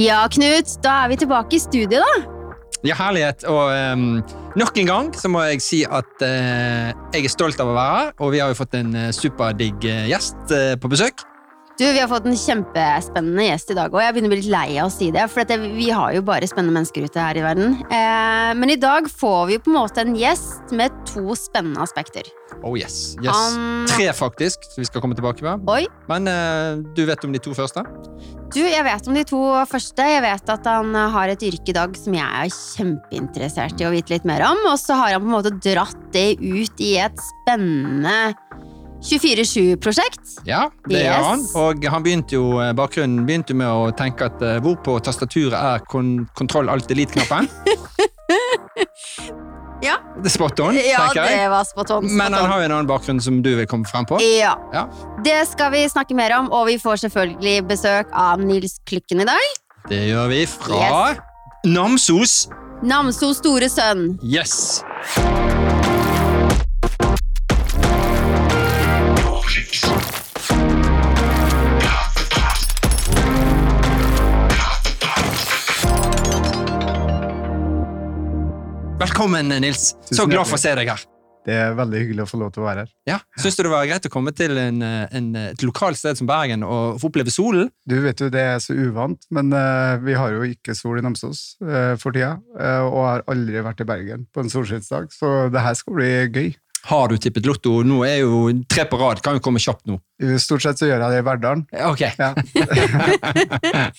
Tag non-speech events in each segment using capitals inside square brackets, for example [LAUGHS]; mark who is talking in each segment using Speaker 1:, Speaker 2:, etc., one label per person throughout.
Speaker 1: Ja, Knut, da er vi tilbake i studio, da.
Speaker 2: Ja, herlighet. Og um, nok en gang så må jeg si at uh, jeg er stolt av å være her, og vi har jo fått en uh, superdigg eh, gjest uh, på besøk.
Speaker 1: Du, Vi har fått en kjempespennende gjest i dag, og jeg begynner å bli litt lei av å si det. For vi har jo bare spennende mennesker ute her i verden. Eh, men i dag får vi på en måte en gjest med to spennende aspekter.
Speaker 2: Oh yes. yes.
Speaker 1: Han-
Speaker 2: Tre, faktisk, som vi skal komme tilbake med.
Speaker 1: Oi,
Speaker 2: Men eh, du vet om de to første?
Speaker 1: du, jeg vet om de to første. Jeg vet at han har et yrke i dag som jeg er kjempeinteressert i å vite litt mer om. Og så har han på en måte dratt det ut i et spennende 24-7-prosjekt.
Speaker 2: Ja, det
Speaker 1: Yes.
Speaker 2: gjør han. Og han begynte jo, eh, bakgrunnen begynte med å tenke at eh, hvor på tastaturet er kon kontroll alt elite-knappen. [LAUGHS]
Speaker 1: Ja.
Speaker 2: Det er spot on,
Speaker 1: Ja,
Speaker 2: tenker jeg.
Speaker 1: det var spot on.
Speaker 2: Men han har jo en annen bakgrunn som du vil komme frem på.
Speaker 1: Ja.
Speaker 2: Ja.
Speaker 1: Det skal vi snakke mer om, og vi får selvfølgelig besøk av Nils Klykken i dag.
Speaker 2: Det gjør vi fra Namsos.
Speaker 1: Namsos store sønn.
Speaker 2: Yes! Velkommen, Nils. Så glad for å se deg her.
Speaker 3: Det er veldig hyggelig å få lov til å være her.
Speaker 2: Ja. Syns du det var greit å komme til en, eh, en, et lokalt sted som Bergen og få oppleve solen?
Speaker 3: Du vet jo, det er så uvant, men uh, vi har jo ikke sol i Namsos uh, for tida, Uh, og har aldri vært i Bergen på en solskinnsdag, så det her skal bli gøy.
Speaker 2: Har du tippet lotto? Nå er jo tre på rad, kan jo komme kjapt nå.
Speaker 3: Stort sett så gjør jeg det i Verdalen.
Speaker 2: Ok.
Speaker 3: Ja. [LAUGHS]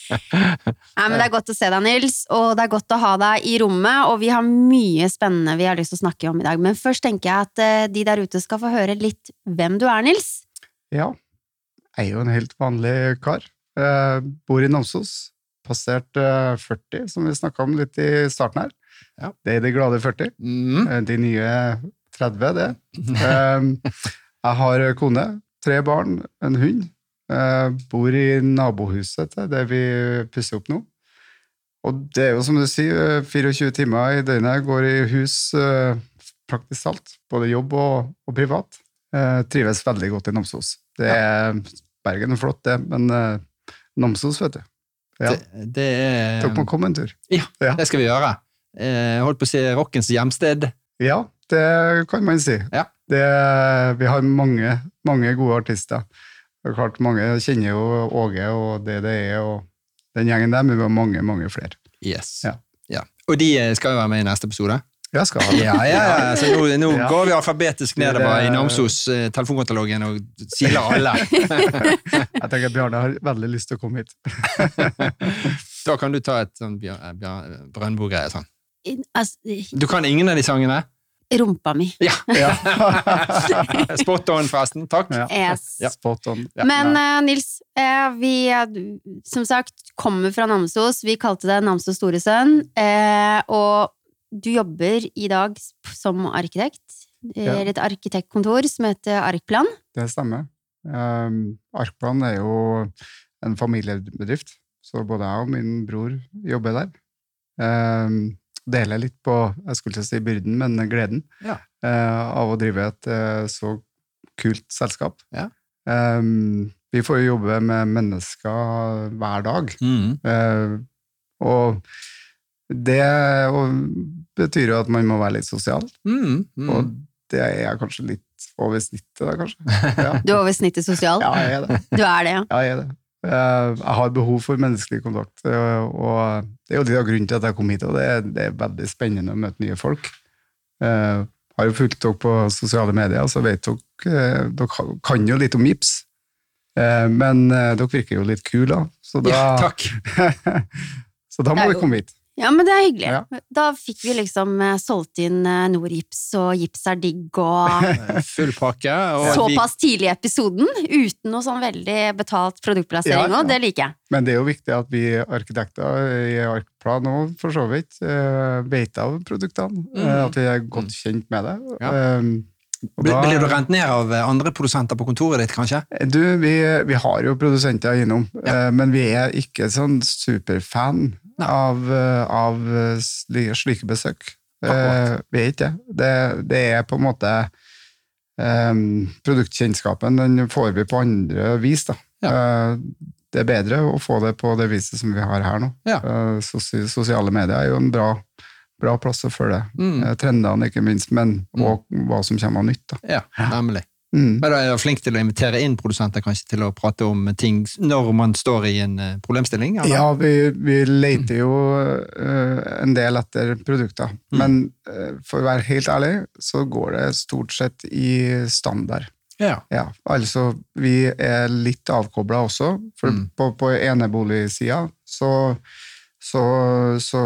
Speaker 1: Nei, men Det er godt å se deg, Nils, og det er godt å ha deg i rommet. Og vi har mye spennende vi har lyst til å snakke om i dag. Men først tenker jeg at eh, de der ute skal få høre litt hvem du er, Nils.
Speaker 3: ja. Jeg er jo en helt vanlig kar. Jeg bor i Namsos. Passert eh, 40, som vi snakka om litt i starten her.
Speaker 2: Ja.
Speaker 3: Det er de glade 40.
Speaker 2: Mm.
Speaker 3: Eh, De nye 30, det. Um, jeg har kone, tre barn, en hund. Eh, bor i nabohuset til det vi pusser opp nå. Og det er jo som du sier, eh, 24 timer i døgnet går i hus eh, praktisk talt. Både jobb og, og privat. Eh, trives veldig godt i Namsos. Det er Bergen er flott, det, men eh, Namsos, vet du. Ja,
Speaker 2: Det, det er
Speaker 3: Dere må komme en tur.
Speaker 2: Ja,
Speaker 3: Ja.
Speaker 2: det skal vi gjøre. Eh, holdt på å si rockens hjemsted.
Speaker 3: Ja, det kan man si.
Speaker 2: Ja.
Speaker 3: Det, vi har mange, mange gode artister. Det er klart Mange kjenner jo Åge og det det er, og den gjengen der, men vi har mange, mange flere.
Speaker 2: Yes.
Speaker 3: Ja.
Speaker 2: Ja. Og de eh, skal jo være med i neste episode.
Speaker 3: Ja, skal ha det.
Speaker 2: Ja, ja, ja. Så nå, nå
Speaker 3: Ja.
Speaker 2: går vi alfabetisk nedover i Namsos eh, telefonkatalogen og siler alle. [LAUGHS]
Speaker 3: Jeg tenker Bjarne har veldig lyst til å komme hit. [LAUGHS]
Speaker 2: da kan du ta et sånn Brøndbo-greie. sånn.
Speaker 1: Altså,
Speaker 2: Du kan ingen av de sangene?
Speaker 1: Rumpa mi.
Speaker 2: Ja. [LAUGHS]
Speaker 3: Ja. [LAUGHS]
Speaker 2: Spot on, forresten. Takk.
Speaker 3: Ja.
Speaker 1: Yes.
Speaker 2: Ja.
Speaker 3: Spot on.
Speaker 2: Ja.
Speaker 1: Men eh, Nils, uh, vi som sagt kommer fra Namsos. Vi kalte det Namsos store sønn. Uh, og du jobber i dag som arkitekt.
Speaker 3: Ja.
Speaker 1: Eller et arkitektkontor som heter Arkplan.
Speaker 3: Det stemmer. Um, Arkplan er jo en familiebedrift, så både jeg og min bror jobber der. Um, deler litt på jeg skulle ikke si byrden, men gleden
Speaker 2: Ja.
Speaker 3: eh, av å drive et eh, så kult selskap.
Speaker 2: Ja.
Speaker 3: Um, vi får jo jobbe med mennesker hver dag.
Speaker 2: Mm.
Speaker 3: Eh, og det og, betyr jo at man må være litt sosial,
Speaker 2: Mm. Mm.
Speaker 3: og det er jeg kanskje litt over snittet da, kanskje. [LAUGHS] Ja,
Speaker 1: Du er over snittet sosial.
Speaker 3: ja jeg er det.
Speaker 1: Du er det, ja.
Speaker 3: Ja, jeg er det. Eh, Jeg har behov for menneskelig kontakt, eh, og det er jo litt av grunnen til at jeg kom hit, og det er, det er veldig spennende å møte nye folk. Jeg har jo fulgt dere på sosiale medier, så vet dere eh, Dere kan jo litt om gips, eh, men eh, dere virker jo litt kule. Så da,
Speaker 2: Ja, takk. [LAUGHS]
Speaker 3: så da må vi komme hit.
Speaker 1: Ja, men det er hyggelig.
Speaker 3: Ja.
Speaker 1: Da fikk vi liksom eh, solgt inn eh, Nordgips, og gips er digg, og [LAUGHS]
Speaker 2: Full pakke. Og
Speaker 1: såpass tidlig i episoden, uten noe sånn veldig betalt produktplassering
Speaker 3: Ja, ja.
Speaker 1: Det liker jeg.
Speaker 3: Men det er jo viktig at vi arkitekter i Arkplan òg, for så vidt, eh, vet av produktene.
Speaker 2: Mm.
Speaker 3: At vi er godt kjent med det.
Speaker 2: Ja. Blir,
Speaker 3: da-
Speaker 2: blir du rent ned av eh, andre produsenter på kontoret ditt, kanskje?
Speaker 3: Du, vi, vi har jo produsenter innom,
Speaker 2: Ja.
Speaker 3: eh, men vi er ikke sånn superfan av, eh, av slike besøk.
Speaker 2: Akkurat.
Speaker 3: Vi er ikke det. det. Er på en måte um, Produktkjennskapen den får vi på andre vis. da. Eh, det er bedre å få det på det viset som vi har her nå.
Speaker 2: Ja.
Speaker 3: Sosiale medier er jo en bra, bra plass å følge
Speaker 2: Mm.
Speaker 3: eh, trendene, ikke minst, men
Speaker 2: Mm.
Speaker 3: og hva som kommer av nytt. Da.
Speaker 2: Ja, nemlig.
Speaker 3: Mm.
Speaker 2: Men da er jeg flink til å invitere inn produsenter kanskje til å prate om ting når man står i en eh, problemstilling? eller?
Speaker 3: Ja, vi, vi leter jo eh, en del etter produkter,
Speaker 2: Mm.
Speaker 3: men for å være helt ærlig, så går det stort sett i standard.
Speaker 2: Ja.
Speaker 3: Ja, altså vi er litt avkobla også, for
Speaker 2: Mm.
Speaker 3: på, på eneboligsida så, så, så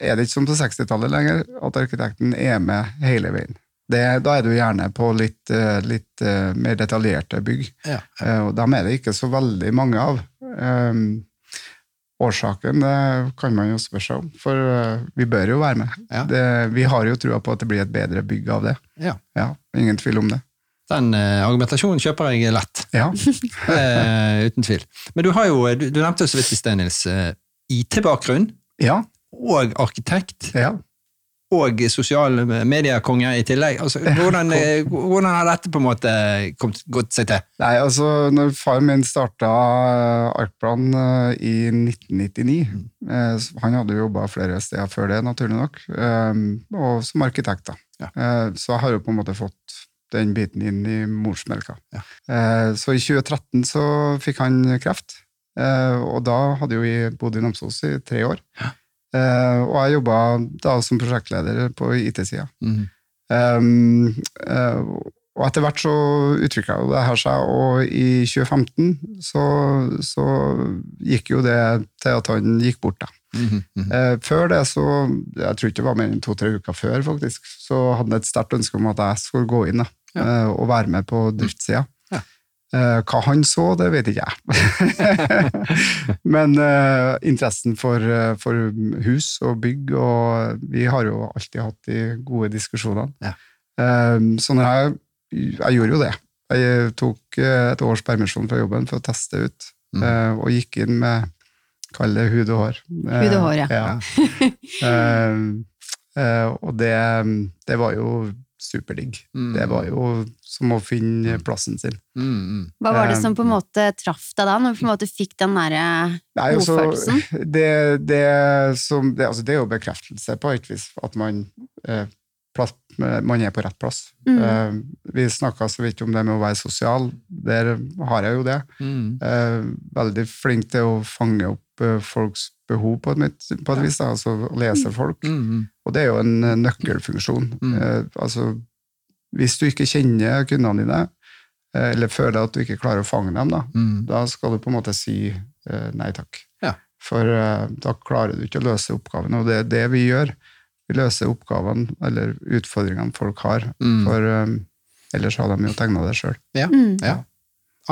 Speaker 3: er det ikke som på 60-tallet lenger at arkitekten er med hele veien. Det, da er du gjerne på litt, eh, litt eh, mer detaljerte bygg,
Speaker 2: Ja.
Speaker 3: eh, og dem er det ikke så veldig mange av. Um, Årsaken kan man jo spørre seg om, for vi bør jo være med.
Speaker 2: Ja.
Speaker 3: Det, vi har jo trua på at det blir et bedre bygg av det.
Speaker 2: Ja.
Speaker 3: Ja, ingen tvil om det.
Speaker 2: Den eh, argumentasjonen kjøper jeg lett,
Speaker 3: Ja, [LAUGHS]
Speaker 2: eh, uten tvil. Men du har jo, du, du nevnte jo så vidt i sted, Nils, eh, IT-bakgrunn
Speaker 3: ja,
Speaker 2: og arkitekt.
Speaker 3: ja.
Speaker 2: og sosiale mediekonge i tillegg. Altså, hvordan, eh, hvordan har dette på en måte gått seg til?
Speaker 3: Nei, altså, når far min starta Arkplan eh, i 1999 eh, Han hadde jo jobba flere steder før det, naturlig nok, eh, og som arkitekt. da.
Speaker 2: Ja.
Speaker 3: Eh, Så jeg har jo på en måte fått den biten inn i morsmelka.
Speaker 2: Ja.
Speaker 3: Eh, Så i 2013 så fikk han kreft, eh, og da hadde jo vi bodd i Namsos i tre år. Eh, Og jeg jobba da som prosjektleder på IT-sida.
Speaker 2: Mm.
Speaker 3: Um, eh, og etter hvert så utvikla jo det her seg, og i 2015 så, så gikk jo det til at han gikk bort, da.
Speaker 2: Mm -hmm.
Speaker 3: Eh, før det så, jeg tror ikke det var mer enn to-tre uker før, faktisk, så hadde han et sterkt ønske om at jeg skulle gå inn da,
Speaker 2: Ja.
Speaker 3: eh, og være med på driftssida.
Speaker 2: Ja.
Speaker 3: Eh, hva han så, det vet ikke jeg. [LAUGHS] Men uh, interessen for, eh, for hus og bygg, og vi har jo alltid hatt de gode diskusjonene.
Speaker 2: Ja.
Speaker 3: Um, så når jeg, jeg gjorde jo det. Jeg tok et års permisjon fra jobben for å teste ut,
Speaker 2: Mm.
Speaker 3: uh, og gikk inn med Kall det hud og hår.
Speaker 1: Hud og hår, ja.
Speaker 3: ja. [LAUGHS] Eh, eh, og det, det var jo superdigg.
Speaker 2: Mm.
Speaker 3: Det var jo som å finne plassen sin.
Speaker 2: Mm, mm.
Speaker 1: Hva var det
Speaker 3: Eh,
Speaker 1: som på en måte traff deg da, når du på en måte fikk den derre
Speaker 3: Nei, altså,
Speaker 1: Godfølelsen? [LAUGHS]
Speaker 3: det, det, som, det, altså, det er jo bekreftelse på et vis, at man, eh, plass, man er på rett plass.
Speaker 1: Mm.
Speaker 3: Eh, vi snakka så vidt om det med å være sosial. Der har jeg jo det.
Speaker 2: Mm.
Speaker 3: Eh, veldig flink til å fange opp eh, folks behov på et, mitt- på et vis, da, altså lese folk.
Speaker 2: Mm, mm.
Speaker 3: Og det er jo en eh, nøkkelfunksjon.
Speaker 2: Mm.
Speaker 3: Eh, altså, hvis du ikke kjenner kundene dine, eh, eller føler at du ikke klarer å fange dem, da,
Speaker 2: Mm.
Speaker 3: da skal du på en måte si eh, nei takk.
Speaker 2: Ja.
Speaker 3: For eh, da klarer du ikke å løse oppgavene, og det er det vi gjør. Vi løser oppgavene, eller utfordringene folk har,
Speaker 2: Mm.
Speaker 3: for eh, ellers har de jo tegna det sjøl.
Speaker 1: Ja.
Speaker 2: Ja,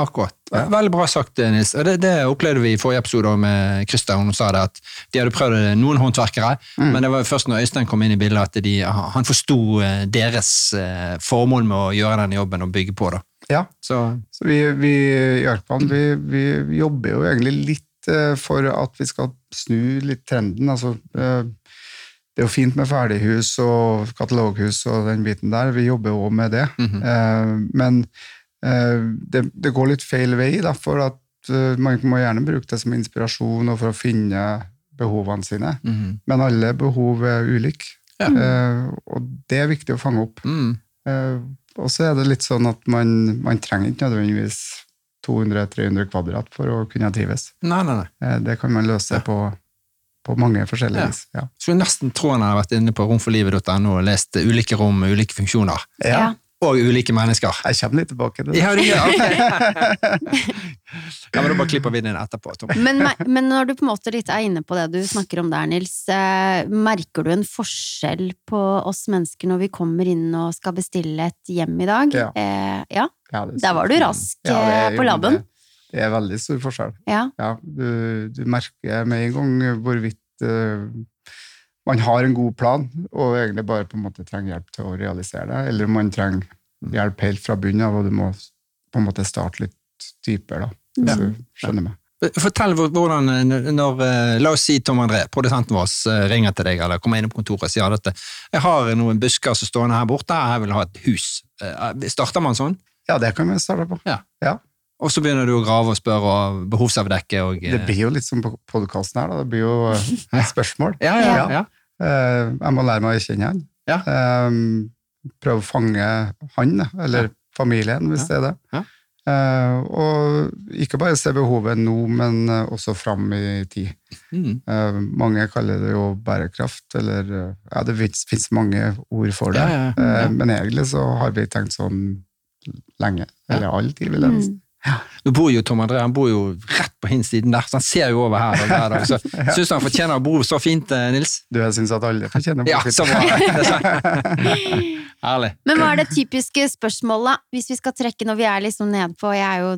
Speaker 2: akkurat. Veldig bra sagt, Nils. Og Det, det opplevde vi i forrige episode med Christer. Hun sa det at de hadde prøvd noen håndverkere,
Speaker 3: Mm.
Speaker 2: men det var først når Øystein kom inn i bildet at de, han forsto eh, deres eh, formål med å gjøre den jobben og bygge på. Da.
Speaker 3: Ja,
Speaker 2: Så
Speaker 3: så vi, vi i Arkpan vi, vi jobber jo egentlig litt eh, for at vi skal snu litt trenden. Altså, det er jo fint med ferdighus og kataloghus og den biten der, vi jobber jo med det.
Speaker 2: Mm
Speaker 3: -hmm. men det, det går litt feil vei, da, for at eh, man må gjerne bruke det som inspirasjon og for å finne behovene sine.
Speaker 2: mm.
Speaker 3: Men alle behov er ulike,
Speaker 2: Ja.
Speaker 3: eh, og det er viktig å fange opp.
Speaker 2: Mm.
Speaker 3: Eh, og så er det litt sånn at man, man trenger ikke nødvendigvis 200-300 kvadrat for å kunne trives.
Speaker 2: Nei, nei, nei.
Speaker 3: Eh, det kan man løse på, på mange forskjellige
Speaker 2: Ja.
Speaker 3: vis. Ja.
Speaker 2: Skulle nesten tro han hadde vært inne på romforlivet.no og lest ulike rom med ulike funksjoner.
Speaker 1: Ja.
Speaker 2: Og ulike mennesker.
Speaker 3: Jeg kommer litt tilbake til det.
Speaker 2: Ja, du gjør okay. [LAUGHS] ja, men Da bare klipper vi den etterpå. Tom.
Speaker 1: Men, men når du på en måte litt er inne på det du snakker om der, Nils, eh, merker du en forskjell på oss mennesker når vi kommer inn og skal bestille et hjem i dag?
Speaker 3: Ja.
Speaker 1: Eh, ja.
Speaker 3: Ja, er
Speaker 1: Der var du rask,
Speaker 3: er
Speaker 1: eh, på labben.
Speaker 3: Det, det er veldig stor forskjell.
Speaker 1: ja.
Speaker 3: Ja, du, du merker med en gang hvorvidt eh, man har en god plan, og egentlig bare på en måte trenger hjelp til å realisere det, eller om man trenger hjelp helt fra bunnen av, og du må på en måte starte litt dypere, da. Hvis
Speaker 1: Ja.
Speaker 3: du skjønner meg.
Speaker 2: Fortell hvordan, eh, når, eh, La oss si Tom André, produsenten vår, eh, ringer til deg eller kommer inn på kontoret og sier at jeg har noen busker som stående her borte, jeg vil ha et hus. Eh, Starter man sånn?
Speaker 3: Ja, det kan vi starte på.
Speaker 2: Ja.
Speaker 3: Ja.
Speaker 2: Og så begynner du å grave og spørre og behovsavdekke og
Speaker 3: Det blir jo litt som på podkasten her, da. Det blir jo eh, [LAUGHS] spørsmål.
Speaker 2: Ja, ja, ja. ja.
Speaker 3: Eh, jeg må lære meg å kjenne han.
Speaker 2: Ja.
Speaker 3: Eh, prøve å fange han, eller familien, hvis
Speaker 2: Ja.
Speaker 3: det er det.
Speaker 2: Ja.
Speaker 3: Eh, og ikke bare se behovet nå, men også fram i tid.
Speaker 2: Mm.
Speaker 3: Eh, mange kaller det jo bærekraft, eller Ja, det fins mange ord for det.
Speaker 2: Ja, ja, ja.
Speaker 3: Eh, men egentlig så har vi tenkt sånn lenge. Eller all tid, vil jeg
Speaker 1: Mm.
Speaker 3: Nesten.
Speaker 2: Nå bor jo Tom André han bor jo rett på hin siden der, så han ser jo over her. hver dag, Så [LAUGHS] syns du han fortjener å bo så fint, eh, Nils?
Speaker 3: Du, jeg syns at alle fortjener
Speaker 2: Ja,
Speaker 3: fint.
Speaker 2: så bra. [LAUGHS] Er. Herlig.
Speaker 1: Men hva er det typiske spørsmålet, hvis vi skal trekke når vi er liksom nedpå Jeg er jo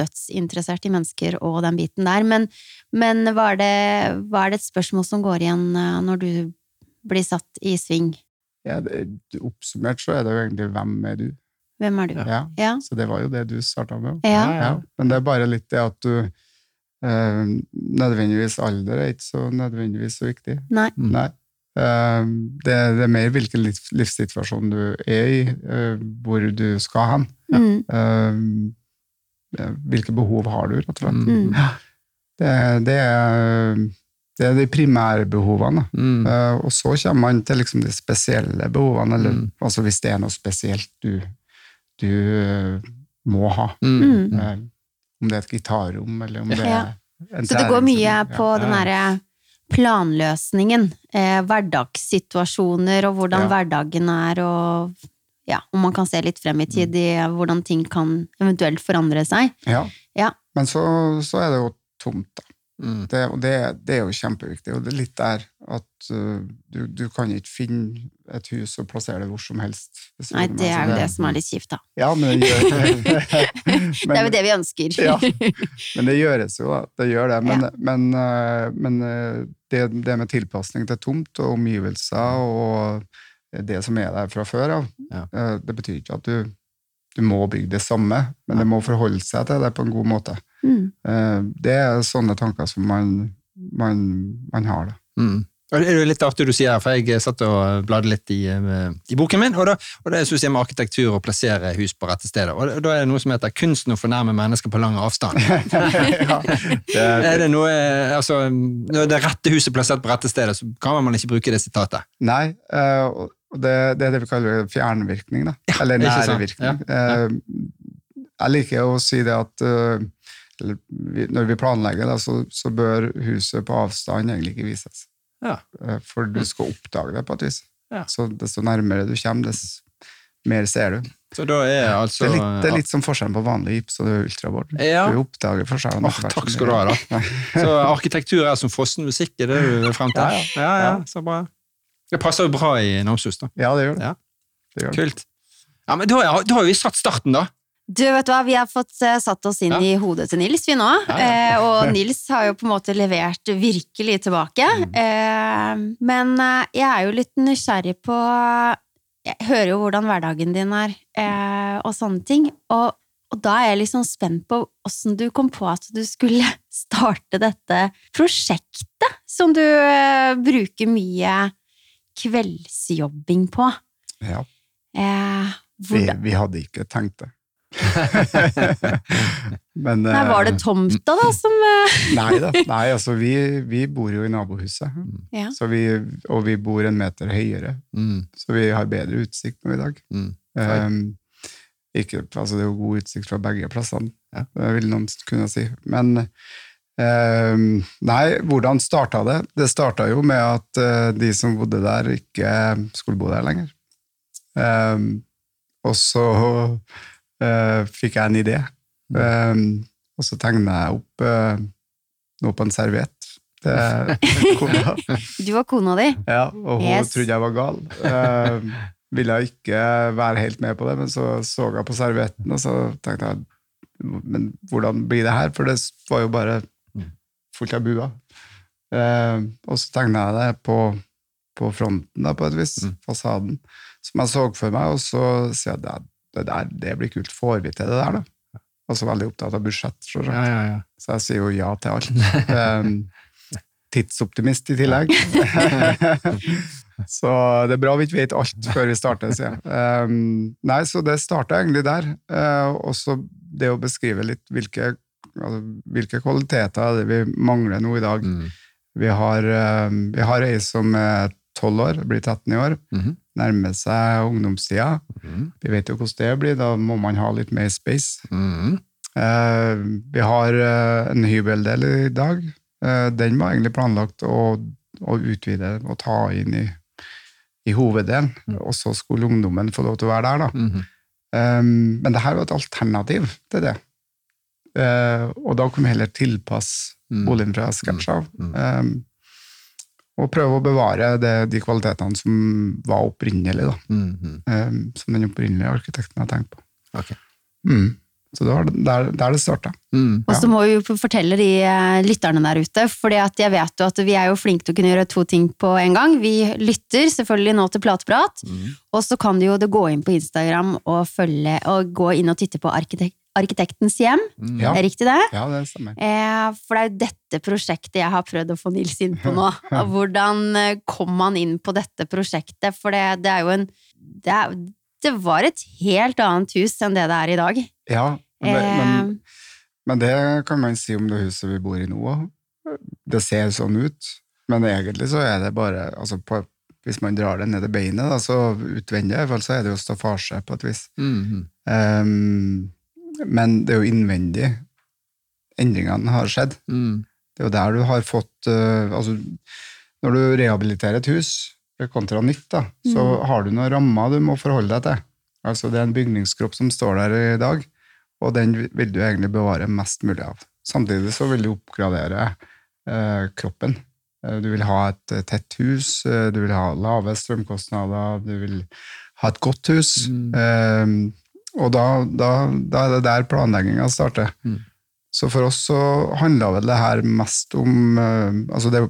Speaker 1: dødsinteressert i mennesker og den biten der, men, men hva, er det, hva er det et spørsmål som går igjen eh, når du blir satt i sving?
Speaker 3: Ja, det, oppsummert så er det jo egentlig 'hvem er du?'
Speaker 1: Hvem er du?
Speaker 3: Ja.
Speaker 1: Ja.
Speaker 3: Så det var jo det du starta med.
Speaker 1: Ja.
Speaker 3: Ja, men det er bare litt det at du eh, Nødvendigvis alder er ikke så nødvendigvis så viktig.
Speaker 1: Nei.
Speaker 2: Mm.
Speaker 3: Nei. Eh, det, det er mer hvilken liv, livssituasjon du er i, eh, hvor du skal hen.
Speaker 1: Mm.
Speaker 3: Eh, hvilke behov har du, rett og slett.
Speaker 2: Mm.
Speaker 3: Det, det, er, det er de primære behovene.
Speaker 2: Mm.
Speaker 3: Eh, og så kommer man til liksom de spesielle behovene, eller
Speaker 2: Mm.
Speaker 3: altså hvis det er noe spesielt du, du eh, må ha.
Speaker 2: Mm.
Speaker 1: Mm.
Speaker 3: Eh, om det er et gitarrom, eller om det er
Speaker 1: Ja.
Speaker 3: en
Speaker 1: Så det går mye
Speaker 3: Ja.
Speaker 1: på den derre planløsningen, eh, hverdagssituasjoner og hvordan
Speaker 3: Ja.
Speaker 1: hverdagen er, og ja, om man kan se litt frem i tid i hvordan ting kan eventuelt forandre seg.
Speaker 3: Ja.
Speaker 1: Ja.
Speaker 3: Men så, så er det jo tomt, da.
Speaker 2: Mm.
Speaker 3: Det, og det, det er jo kjempeviktig. Og det er litt der at uh, du, du kan ikke finne et hus og plassere det hvor som helst.
Speaker 1: Nei, det er jo det som er litt kjipt, da.
Speaker 3: Ja, men det, gjør, [LAUGHS] [LAUGHS]
Speaker 1: Det er jo det vi ønsker.
Speaker 3: Ja. [LAUGHS] men det gjøres jo, da. Det gjør det. Men, men, uh, men uh, det, det med tilpasning til tomt og omgivelser og det som er der fra før av,
Speaker 2: Ja.
Speaker 3: uh, det betyr ikke at du, du må bygge det samme, men det må forholde seg til det på en god måte.
Speaker 1: Mm.
Speaker 3: Det er sånne tanker som man, man, man har. Da.
Speaker 2: Mm. Det er jo litt artig du sier her, for jeg satt og bladde litt i, eh, i boken min, og, da, og det er jeg med arkitektur å plassere hus på rette steder. Og da er det noe som heter 'kunsten å fornærme mennesker på lang avstand'. [LAUGHS]
Speaker 3: ja, det,
Speaker 2: Er det noe, eh, altså, Når det rette huset er plassert på rette stedet, så kan man ikke bruke det sitatet.
Speaker 3: nei, uh, det, det er det vi kaller fjernvirkning, da. Eller
Speaker 2: ikke
Speaker 3: virkning. Ja, jeg liker å si det at uh, når vi planlegger, da, så, så bør huset på avstand egentlig ikke vises.
Speaker 2: Ja.
Speaker 3: Uh, for du skal oppdage det på et vis.
Speaker 2: Ja.
Speaker 3: Så desto nærmere du kommer, desto mer ser du.
Speaker 2: Så da er altså
Speaker 3: Det er litt, det er litt som forskjellen på vanlig gips og ultrabord.
Speaker 2: Ja.
Speaker 3: Du oppdager forskjellen. Oh,
Speaker 2: takk skal du ha, da. [LAUGHS] Så arkitektur er som fossen musikk, er det du frem til?
Speaker 3: Ja,
Speaker 2: ja, ja, så bra. Det passer jo bra i Namsos, da.
Speaker 3: Ja, det gjør det.
Speaker 2: Ja.
Speaker 3: det, gjør.
Speaker 2: Kult. Ja, men da, da har vi satt starten, da.
Speaker 1: Du, vet hva, Vi har fått eh, satt oss inn
Speaker 2: Ja.
Speaker 1: i hodet til Nils, vi nå.
Speaker 2: Ja, ja.
Speaker 1: Eh, og Nils har jo på en måte levert virkelig tilbake.
Speaker 2: Mm.
Speaker 1: Eh, men jeg er jo litt nysgjerrig på Jeg hører jo hvordan hverdagen din er, eh, og sånne ting. Og, og da er jeg liksom spent på åssen du kom på at du skulle [LAUGHS] starte dette prosjektet, som du bruker mye kveldsjobbing på.
Speaker 3: Ja. Vi, vi hadde ikke tenkt det. [LAUGHS] Men
Speaker 1: nei, var det
Speaker 3: eh,
Speaker 1: tomta, da, som eh, [LAUGHS]
Speaker 3: Nei da. Nei, altså, vi, vi bor jo i nabohuset.
Speaker 1: Ja.
Speaker 3: Så vi, og vi bor en meter høyere,
Speaker 2: Mm,
Speaker 3: så vi har bedre utsikt nå i dag.
Speaker 2: mm.
Speaker 3: Um, ikke, altså det er jo god utsikt fra begge plassene,
Speaker 2: Ja.
Speaker 3: det vil noen kunne si. Men um, nei, hvordan starta det? Det starta jo med at uh, de som bodde der, ikke skulle bo der lenger. Um, og så fikk jeg en idé. Um, og så tegna jeg opp uh, noe på en serviett. [LAUGHS]
Speaker 1: Du var kona di?
Speaker 3: Ja, og hun
Speaker 1: Yes.
Speaker 3: trodde jeg var gal. Uh, ville ikke være helt med på det, men så så jeg på servietten, og så tenkte jeg Men hvordan blir det her? For det var jo bare fullt av buer. Uh, og så tegna jeg det på, på fronten, da, på et vis,
Speaker 2: Mm.
Speaker 3: fasaden, som jeg så for meg, og så sier jeg at det, der, det blir kult. Får vi til det der, da? Og så veldig opptatt av budsjett, selvsagt.
Speaker 2: Ja, ja, ja.
Speaker 3: Så jeg sier jo ja til alt. Um, tidsoptimist i tillegg. [LAUGHS] så det er bra vi ikke vet alt før vi starter, sier jeg. Um, nei, så det starta egentlig der. Uh, og så det å beskrive litt hvilke, altså, hvilke kvaliteter er det vi mangler nå i dag.
Speaker 2: Mm.
Speaker 3: Vi har, um, vi har ei som er 12 år, blir 13 i år,
Speaker 2: Mhm.
Speaker 3: Nærmer seg ungdomstida.
Speaker 2: Mm.
Speaker 3: Vi vet jo hvordan det blir, da må man ha litt mer space.
Speaker 2: Mm.
Speaker 3: Eh, vi har eh, en hybeldel i dag. Eh, den var egentlig planlagt å, å utvide og ta inn i, i hoveddelen, og så skulle ungdommen få lov til å være der. da.
Speaker 2: Mhm.
Speaker 3: Um, men det her var et alternativ til det. Uh, og da kunne vi heller tilpasse
Speaker 2: Mm.
Speaker 3: boligen fra scratch av.
Speaker 2: Mm.
Speaker 3: Og prøve å bevare det, de kvalitetene som var opprinnelige. Mm
Speaker 2: -hmm.
Speaker 3: Um, som den opprinnelige arkitekten har tenkt på.
Speaker 2: Okay.
Speaker 3: Mm. Så det var der, der det starta.
Speaker 2: Mm.
Speaker 1: Og så må vi jo fortelle de eh, lytterne der ute, for jeg vet jo at vi er jo flinke til å kunne gjøre to ting på en gang. Vi lytter selvfølgelig nå til Plateprat,
Speaker 2: Mhm.
Speaker 1: og så kan du jo gå inn på Instagram og, følge, og gå inn og titte på Arkitek Arkitektens hjem.
Speaker 2: Mhm.
Speaker 3: Ja.
Speaker 1: Er riktig det?
Speaker 3: Ja, det stemmer.
Speaker 1: Eh, for det er jo dette prosjektet jeg har prøvd å få Nils inn på nå. [LAUGHS] Hvordan eh, kom han inn på dette prosjektet? For det, det er jo en det, er, det var et helt annet hus enn det det er i dag.
Speaker 3: Ja, men, det-
Speaker 1: Eh,
Speaker 3: men, men det kan man si om det huset vi bor i nå òg. Det ser sånn ut, men egentlig så er det bare altså på, Hvis man drar det ned i beinet, da, så utvendig i hvert fall, så er det jo staffasje på et vis.
Speaker 2: Mhm.
Speaker 3: Um, men det er jo innvendig endringene har skjedd.
Speaker 2: Mm.
Speaker 3: Det er jo der du har fått eh, altså, Når du rehabiliterer et hus kontra nytt, da, så har du noen rammer du må forholde deg til. Altså Det er en bygningskropp som står der i dag, og den vil du egentlig bevare mest mulig av. Samtidig så vil du oppgradere eh, kroppen. Eh, Du vil ha et tett hus, eh, du vil ha lave strømkostnader, du vil ha et godt hus.
Speaker 2: Mm.
Speaker 3: Eh, og da, da, da er det der planlegginga starter.
Speaker 2: Mm.
Speaker 3: Så for oss så handla vel det her mest om eh, Altså det,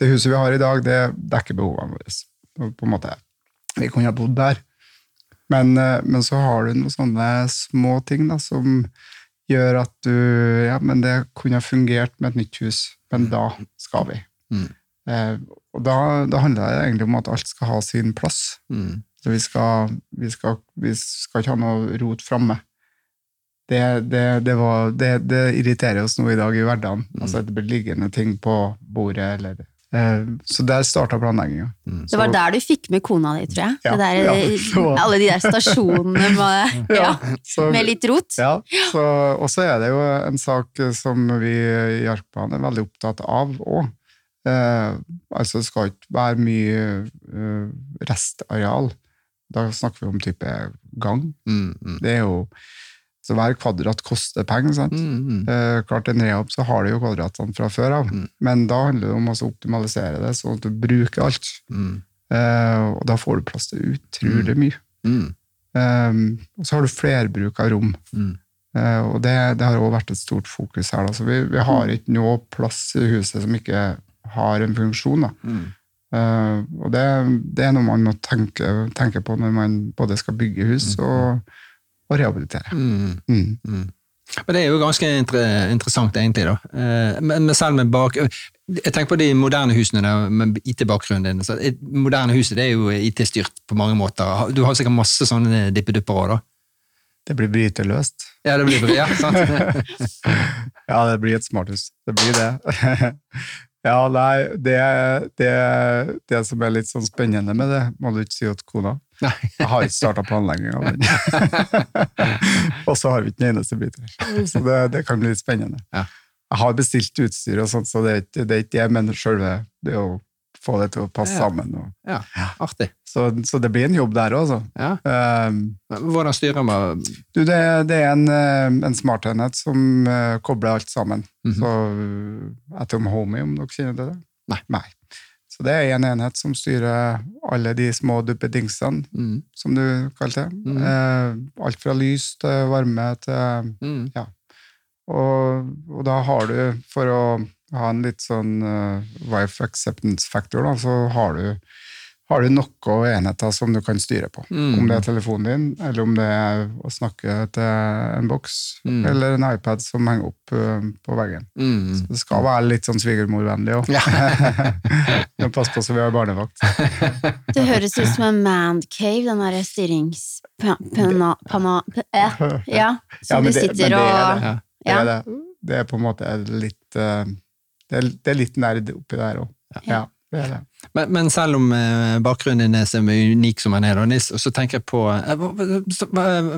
Speaker 3: det huset vi har i dag, det dekker behovene våre. På en måte. Vi kunne ha bodd der. Men, eh, men så har du noen sånne små ting da, som gjør at du Ja, men det kunne ha fungert med et nytt hus, men da skal vi.
Speaker 2: Mm.
Speaker 3: Eh, og da, da handler det egentlig om at alt skal ha sin plass.
Speaker 2: Mhm.
Speaker 3: Så vi skal, vi skal, vi skal ikke ha noe rot framme. Det, det, det, var, det, det irriterer oss nå i dag i hverdagen. Altså at det blir liggende ting på bordet. Eller, eh, så der starta planlegginga.
Speaker 1: Det var der du fikk med kona di, tror jeg.
Speaker 3: Ja,
Speaker 1: det der,
Speaker 3: ja, [LAUGHS]
Speaker 1: Alle de der stasjonene [LAUGHS] med, ja,
Speaker 3: så,
Speaker 1: med litt rot.
Speaker 3: ja, så, og så er det jo en sak som vi i Arkbanen er veldig opptatt av òg. Eh, altså det skal ikke være mye eh, restareal. Da snakker vi om type gang.
Speaker 2: Mhm.
Speaker 3: Det er jo så Hver kvadrat koster penger. sant?
Speaker 2: Mm,
Speaker 3: Eh, klart En rehab så har du jo kvadratene fra før av,
Speaker 2: Mm.
Speaker 3: men da handler det om å optimalisere det, sånn at du bruker alt.
Speaker 2: Mhm.
Speaker 3: Eh, og da får du plass til utrolig mye. Eh, og så har du flerbruk av rom. Eh, og det, det har også vært et stort fokus her. Da. Så vi, vi har ikke noe plass i huset som ikke har en funksjon. Da. Eh, og det, det er noe man må tenke, tenke på når man både skal bygge hus og, og rehabilitere.
Speaker 2: Mm.
Speaker 3: Mm.
Speaker 2: Mm. Men det er jo ganske inter interessant, egentlig. da. Uh, Men, men selv med bak... Jeg tenker på de moderne husene der, med IT-bakgrunnen din. Så et moderne huset det er jo IT-styrt på mange måter. Du har sikkert masse sånne dippedupper òg, da?
Speaker 3: Det blir bryteløst.
Speaker 2: Ja, det blir ja, [LAUGHS] sant?
Speaker 3: Ja, det blir et smarthus. Det blir det. [LAUGHS] ja, nei, det, det, det som er litt sånn spennende med det, må du ikke si til kona.
Speaker 2: Nei.
Speaker 3: Jeg har ikke starta planlegginga av den. [LAUGHS] og så har vi ikke den eneste biten. Så det, det kan bli litt spennende.
Speaker 2: Ja.
Speaker 3: Jeg har bestilt utstyr, og sånt, så det er ikke det, men selve det å få det til å passe
Speaker 2: Ja.
Speaker 3: sammen. Og,
Speaker 2: Ja, artig.
Speaker 3: så, så det blir en jobb der òg.
Speaker 2: Ja.
Speaker 3: Um,
Speaker 2: Hvordan styrer man
Speaker 3: Du, det, det er en, eh, en smartenhet som uh, kobler alt sammen.
Speaker 2: Mhm.
Speaker 3: Så uh, Atom Homey, om dere kjenner det?
Speaker 2: Nei.
Speaker 3: Så det er en enhet som styrer alle de små duppedingsene,
Speaker 2: mm.
Speaker 3: som du kaller det.
Speaker 2: Mm.
Speaker 3: Uh, alt fra lys til varme til
Speaker 2: Mm.
Speaker 3: og, og da har du, for å ha en litt sånn eh, wife acceptance factor, da, så har du, har du noen enheter som du kan styre på.
Speaker 2: Mm.
Speaker 3: Om det er telefonen din, eller om det er å snakke til en boks,
Speaker 2: Mm.
Speaker 3: eller en iPad som henger opp eh, på veggen.
Speaker 2: Mm.
Speaker 3: Det skal være litt sånn svigermorvennlig òg.
Speaker 2: Ja. [LAUGHS]
Speaker 3: Pass på så vi har barnevakt. [LAUGHS]
Speaker 1: Det høres ut som en mancave, den der styrings... pa- pana, pana, p- eh, [LAUGHS] Ja, som
Speaker 3: men
Speaker 1: du
Speaker 3: det-
Speaker 1: sitter
Speaker 3: det er
Speaker 1: og
Speaker 3: det.
Speaker 2: Ja.
Speaker 3: Det er det. Det er på en måte litt eh, Det er, det er litt nerd oppi der òg. Ja, det er det.
Speaker 2: Men, men selv om eh, bakgrunnen din er så unik som den er, Nils, så tenker jeg på eh, eh,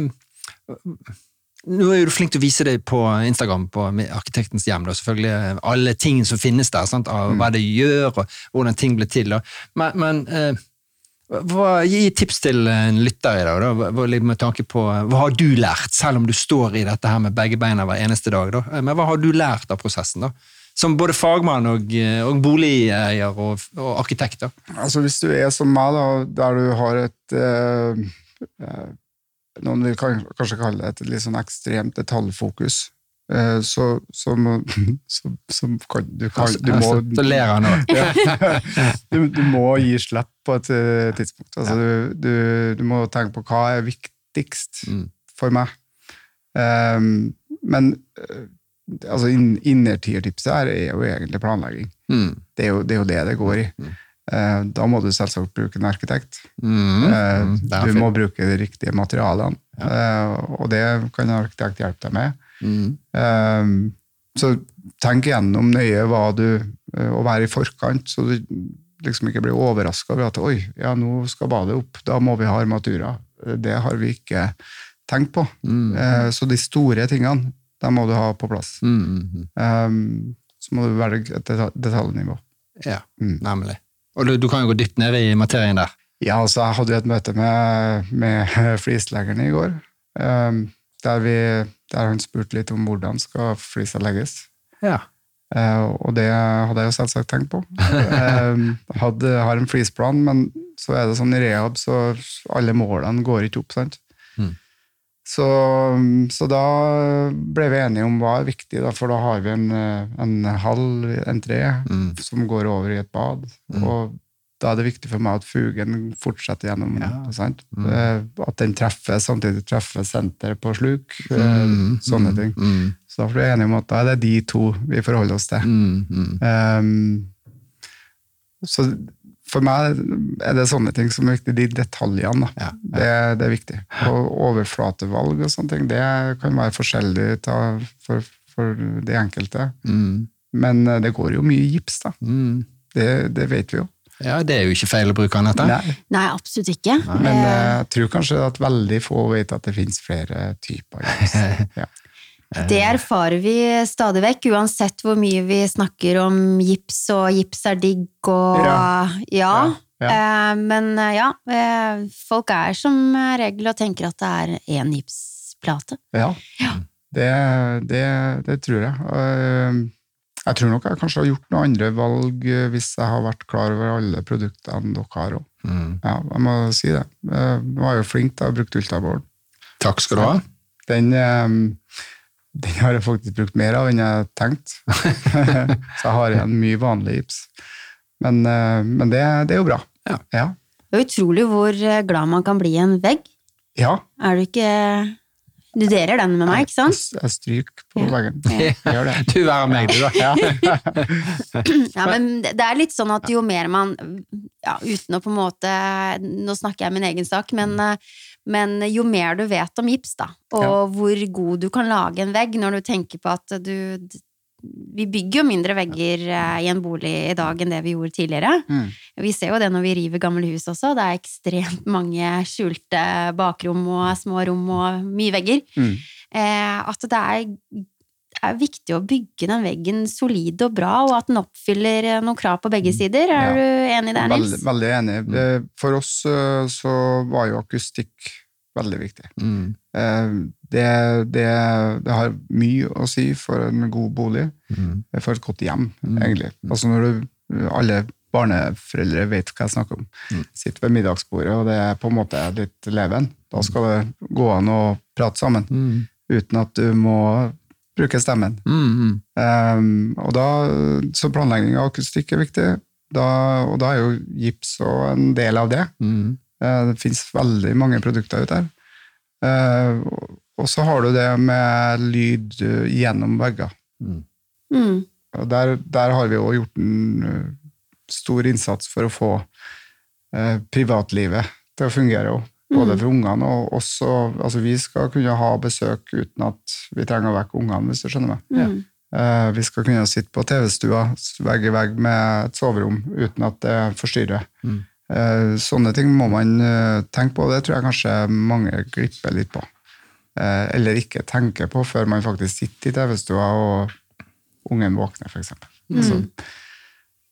Speaker 2: Nå er du flink til å vise det på Instagram, på Arkitektens hjem. Da, selvfølgelig Alle ting som finnes der, sant? av hva det gjør, og hvordan ting blir til. Da. Men, men hva, gi tips til en lytter i dag, da, med tanke på hva har du lært, selv om du står i dette her med begge beina hver eneste dag. Da. Men hva har du lært av prosessen? da? Som både fagmann og, eh, og boligeier og, og arkitekt.
Speaker 3: Altså Hvis du er som meg, da, der du har et eh, eh, Noen vil kanskje kalle det et litt sånn ekstremt detaljfokus. eh, så, så, må, [LAUGHS] så, så kan du, kan, du må
Speaker 2: Altså, Så ler han nå. [LAUGHS]
Speaker 3: du, du må gi slipp på et tidspunkt. Altså, du, du, må tenke på hva er viktigst
Speaker 2: Mm.
Speaker 3: for meg. Um, men altså, inn, innertiertipset her er jo egentlig planlegging.
Speaker 2: Mm.
Speaker 3: Det er jo det er jo det, det går i. Eh, da må du selvsagt bruke en arkitekt.
Speaker 2: Mm. Mm. Er
Speaker 3: du må bruke de riktige materialene, eh, og det kan en arkitekt hjelpe deg med.
Speaker 2: Mm.
Speaker 3: Så tenk gjennom nøye hva du Å være i forkant, så du liksom ikke blir overraska over at oi, ja, nå skal badet opp, da må vi ha armaturer. Det har vi ikke tenkt på.
Speaker 2: Mm.
Speaker 3: Så de store tingene, de må du ha på plass.
Speaker 2: Mm. Mm.
Speaker 3: um, så må du velge et deta- detaljnivå.
Speaker 2: Ja,
Speaker 3: Mm.
Speaker 2: nemlig. Og du, du kan jo gå dypt ned i materien der.
Speaker 3: Ja, altså jeg hadde jo et møte med, med [LAUGHS] flisleggeren i går, Um, der, vi, der han spurte litt om hvordan skal flisa legges.
Speaker 2: Ja.
Speaker 3: Uh, og det hadde jeg jo selvsagt tenkt på. Hadde, har en flisplan, men så er det sånn i rehab, så alle målene går ikke opp, sant?
Speaker 2: Mm.
Speaker 3: Så, så da ble vi enige om hva er viktig, da, for da har vi en, eh, en halv entré
Speaker 2: Mm.
Speaker 3: som går over i et bad. Og da er det viktig for meg at fugen fortsetter gjennom.
Speaker 2: Ja. Mm.
Speaker 3: Eh, At den treffer, samtidig treffer senteret på sluk. eh,
Speaker 2: Mm.
Speaker 3: Sånne ting.
Speaker 2: Mm.
Speaker 3: Så da ble vi enige om at da er det de to vi forholder oss til.
Speaker 2: Mm. Mm.
Speaker 3: Ehm, så for meg er det sånne ting som er viktig, de detaljene. Da.
Speaker 2: Ja,
Speaker 3: Det, det er viktig. Og overflatevalg og sånne ting, det kan være forskjellig ta, for, for de enkelte.
Speaker 2: Mm.
Speaker 3: Men eh, det går jo mye gips, da.
Speaker 2: Mm.
Speaker 3: Det, det vet vi jo.
Speaker 2: Ja, det er jo ikke feil å bruke, Anette.
Speaker 3: Nei,
Speaker 1: Nei, absolutt ikke.
Speaker 3: men
Speaker 1: Eh,
Speaker 3: eh, jeg tror kanskje at veldig få vet at det finnes flere typer gips. [LAUGHS] Ja.
Speaker 1: Det erfarer vi stadig vekk, uansett hvor mye vi snakker om gips, og gips er digg, og ja.
Speaker 3: Ja, ja.
Speaker 1: Eh, men eh, ja, eh, folk er som regel og tenker at det er én gipsplate.
Speaker 3: Ja, Det, det, det tror jeg. Jeg tror nok jeg kanskje har gjort noen andre valg hvis jeg har vært klar over alle produktene dere har òg.
Speaker 2: Mm.
Speaker 3: Ja, jeg må si det. Eh, Nå var jeg jo flink til å ha brukt Ultaboard.
Speaker 2: Takk skal du ha.
Speaker 3: Den, den har jeg faktisk brukt mer av enn jeg tenkte. [LAUGHS] Så jeg har igjen mye vanlig gips. Men, øh, men det, det er jo bra.
Speaker 2: Ja.
Speaker 3: Ja.
Speaker 1: Det er utrolig hvor eh, glad man kan bli i en vegg.
Speaker 3: ja.
Speaker 1: Er du ikke Du deler den med meg, ikke sant?
Speaker 3: Jeg, jeg stryker på
Speaker 1: Ja.
Speaker 3: veggen. Gjør det.
Speaker 2: Du er meg, du, da.
Speaker 3: Ja. [LAUGHS]
Speaker 1: Ja, men det er litt sånn at jo mer man ja, Uten å på en måte Nå snakker jeg min egen sak, men, eh, men jo mer du vet om gips, da, og
Speaker 3: Ja.
Speaker 1: hvor god du kan lage en vegg når du tenker på at du Vi bygger jo mindre vegger eh, i en bolig i dag enn det vi gjorde tidligere.
Speaker 3: Mm.
Speaker 1: Vi ser jo det når vi river gamle hus også. Det er ekstremt mange skjulte bakrom og små rom og mye vegger.
Speaker 3: Mm.
Speaker 1: Eh, at det er, er viktig å bygge den veggen solid og bra, og at den oppfyller eh, noen krav på begge sider. Er
Speaker 3: Ja.
Speaker 1: du enig der,
Speaker 3: det,
Speaker 1: Nils?
Speaker 3: veldig enig. Eh, For oss eh, så var jo akustikk veldig viktig.
Speaker 2: Mm.
Speaker 3: Eh, Det, det, det har mye å si for en god bolig,
Speaker 2: Mm.
Speaker 3: for et godt hjem,
Speaker 2: Mm.
Speaker 3: egentlig. Altså når du, alle barneforeldre vet hva jeg snakker om.
Speaker 2: Mm.
Speaker 3: Sitter ved middagsbordet, og det er på en måte litt leven. Da skal det gå an å prate sammen,
Speaker 2: Mm.
Speaker 3: uten at du må bruke stemmen.
Speaker 2: Mm.
Speaker 3: Um, og da, så planlegging av akustikk er viktig, da, og da er jo gips og en del av det.
Speaker 2: Mm.
Speaker 3: Uh, Det finnes veldig mange produkter ute her. Uh, og- Og så har du det med lyd eh, gjennom vegger.
Speaker 2: Mm.
Speaker 1: Mm.
Speaker 3: Og der, der har vi jo gjort en eh, stor innsats for å få uh, privatlivet til å fungere òg. Både for ungene og også Altså, vi skal kunne ha besøk uten at vi trenger å vekke ungene, hvis du skjønner meg.
Speaker 1: Mm.
Speaker 3: Uh, vi skal kunne sitte på TV-stua vegg i vegg med et soverom uten at det forstyrrer.
Speaker 2: Mm.
Speaker 3: Uh, sånne ting må man uh, tenke på, og det tror jeg kanskje mange glipper litt på. Eh, eller ikke tenker på før man faktisk sitter i TV-stua og ungen våkner, f.eks. Altså,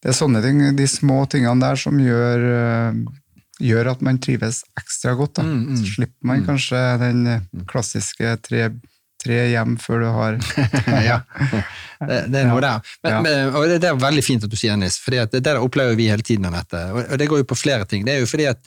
Speaker 3: det er sånne ting, de små tingene der som gjør, gjør at man trives ekstra godt. Da.
Speaker 2: Mm, mm.
Speaker 3: Så slipper man kanskje den eh, klassiske tre, tre hjem før du har [LAUGHS]
Speaker 2: ja. Det, det er noe der. Men,
Speaker 3: Ja.
Speaker 2: men, og det, er veldig fint at du sier Nis, for det, det der opplever vi hele tiden. Anette. Og, og det går jo på flere ting. Det er jo fordi at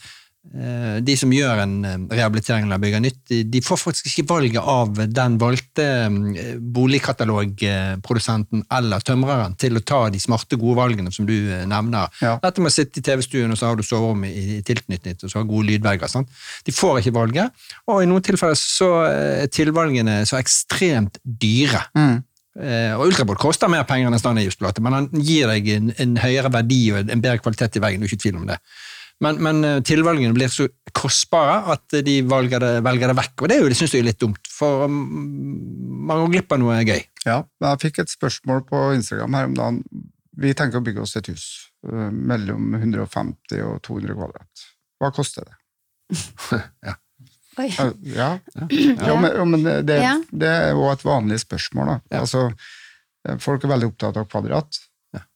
Speaker 2: de som gjør en eh, rehabilitering eller bygger nytt, de, får faktisk ikke valget av den valgte eh, boligkatalogprodusenten eller tømreren til å ta de smarte, gode valgene som du eh, nevner.
Speaker 3: Ja.
Speaker 2: Dette med å sitte i TV-stuen, og så har du soverom i, i tilknytning, og så har gode lydvegger. Sant? De får ikke valget, og i noen tilfeller så er tilvalgene så ekstremt dyre.
Speaker 3: mm.
Speaker 2: Eh, og Ultrabolt koster mer penger enn en standardgipsplate, men han gir deg en, en høyere verdi og en bedre kvalitet i veggen, du er ikke i tvil om det. Men, men eh, tilvalgene blir så kostbare at de velger det, velger det vekk, og det, det syns jeg er litt dumt, for um, man går glipp av noe gøy.
Speaker 3: Ja, jeg fikk et spørsmål på Instagram her om dagen. Vi tenker å bygge oss et hus eh, mellom 150 og 200 kvadrat. Hva koster det? [LAUGHS]
Speaker 1: Oi.
Speaker 3: Ja. Ja, ja men, ja, men det, det er jo et vanlig spørsmål. Da.
Speaker 2: Ja.
Speaker 3: Altså, eh, folk er veldig opptatt av kvadrat.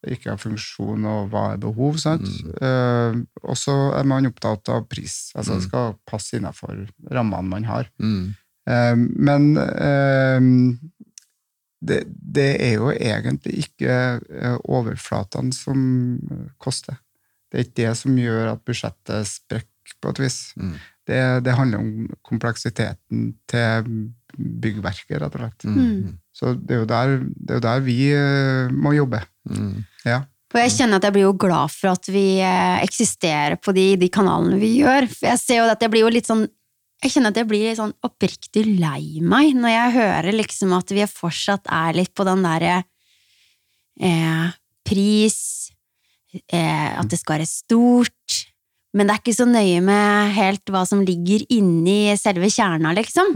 Speaker 3: Ikke av funksjon og hva er behov. Sant? Eh, og så er man opptatt av pris. Altså, Det skal passe innenfor rammene man har.
Speaker 2: Mm.
Speaker 3: Eh, men eh, det, det er jo egentlig ikke eh, overflatene som koster. Det er ikke det som gjør at budsjettet sprekker på et vis.
Speaker 2: Mm.
Speaker 3: Det, det handler om kompleksiteten til byggverket, rett og slett.
Speaker 2: Mm.
Speaker 3: Så det er jo der, det er jo der vi eh, må jobbe.
Speaker 2: Mm.
Speaker 3: Ja.
Speaker 1: Og jeg kjenner at jeg blir jo glad for at vi eh, eksisterer på de, de kanalene vi gjør. For jeg ser jo at jeg blir jo litt sånn Jeg kjenner at jeg blir sånn oppriktig lei meg når jeg hører liksom at vi fortsatt er litt på den derre eh, pris, eh, at det skal være stort. Men det er ikke så nøye med helt hva som ligger inni selve kjerna, liksom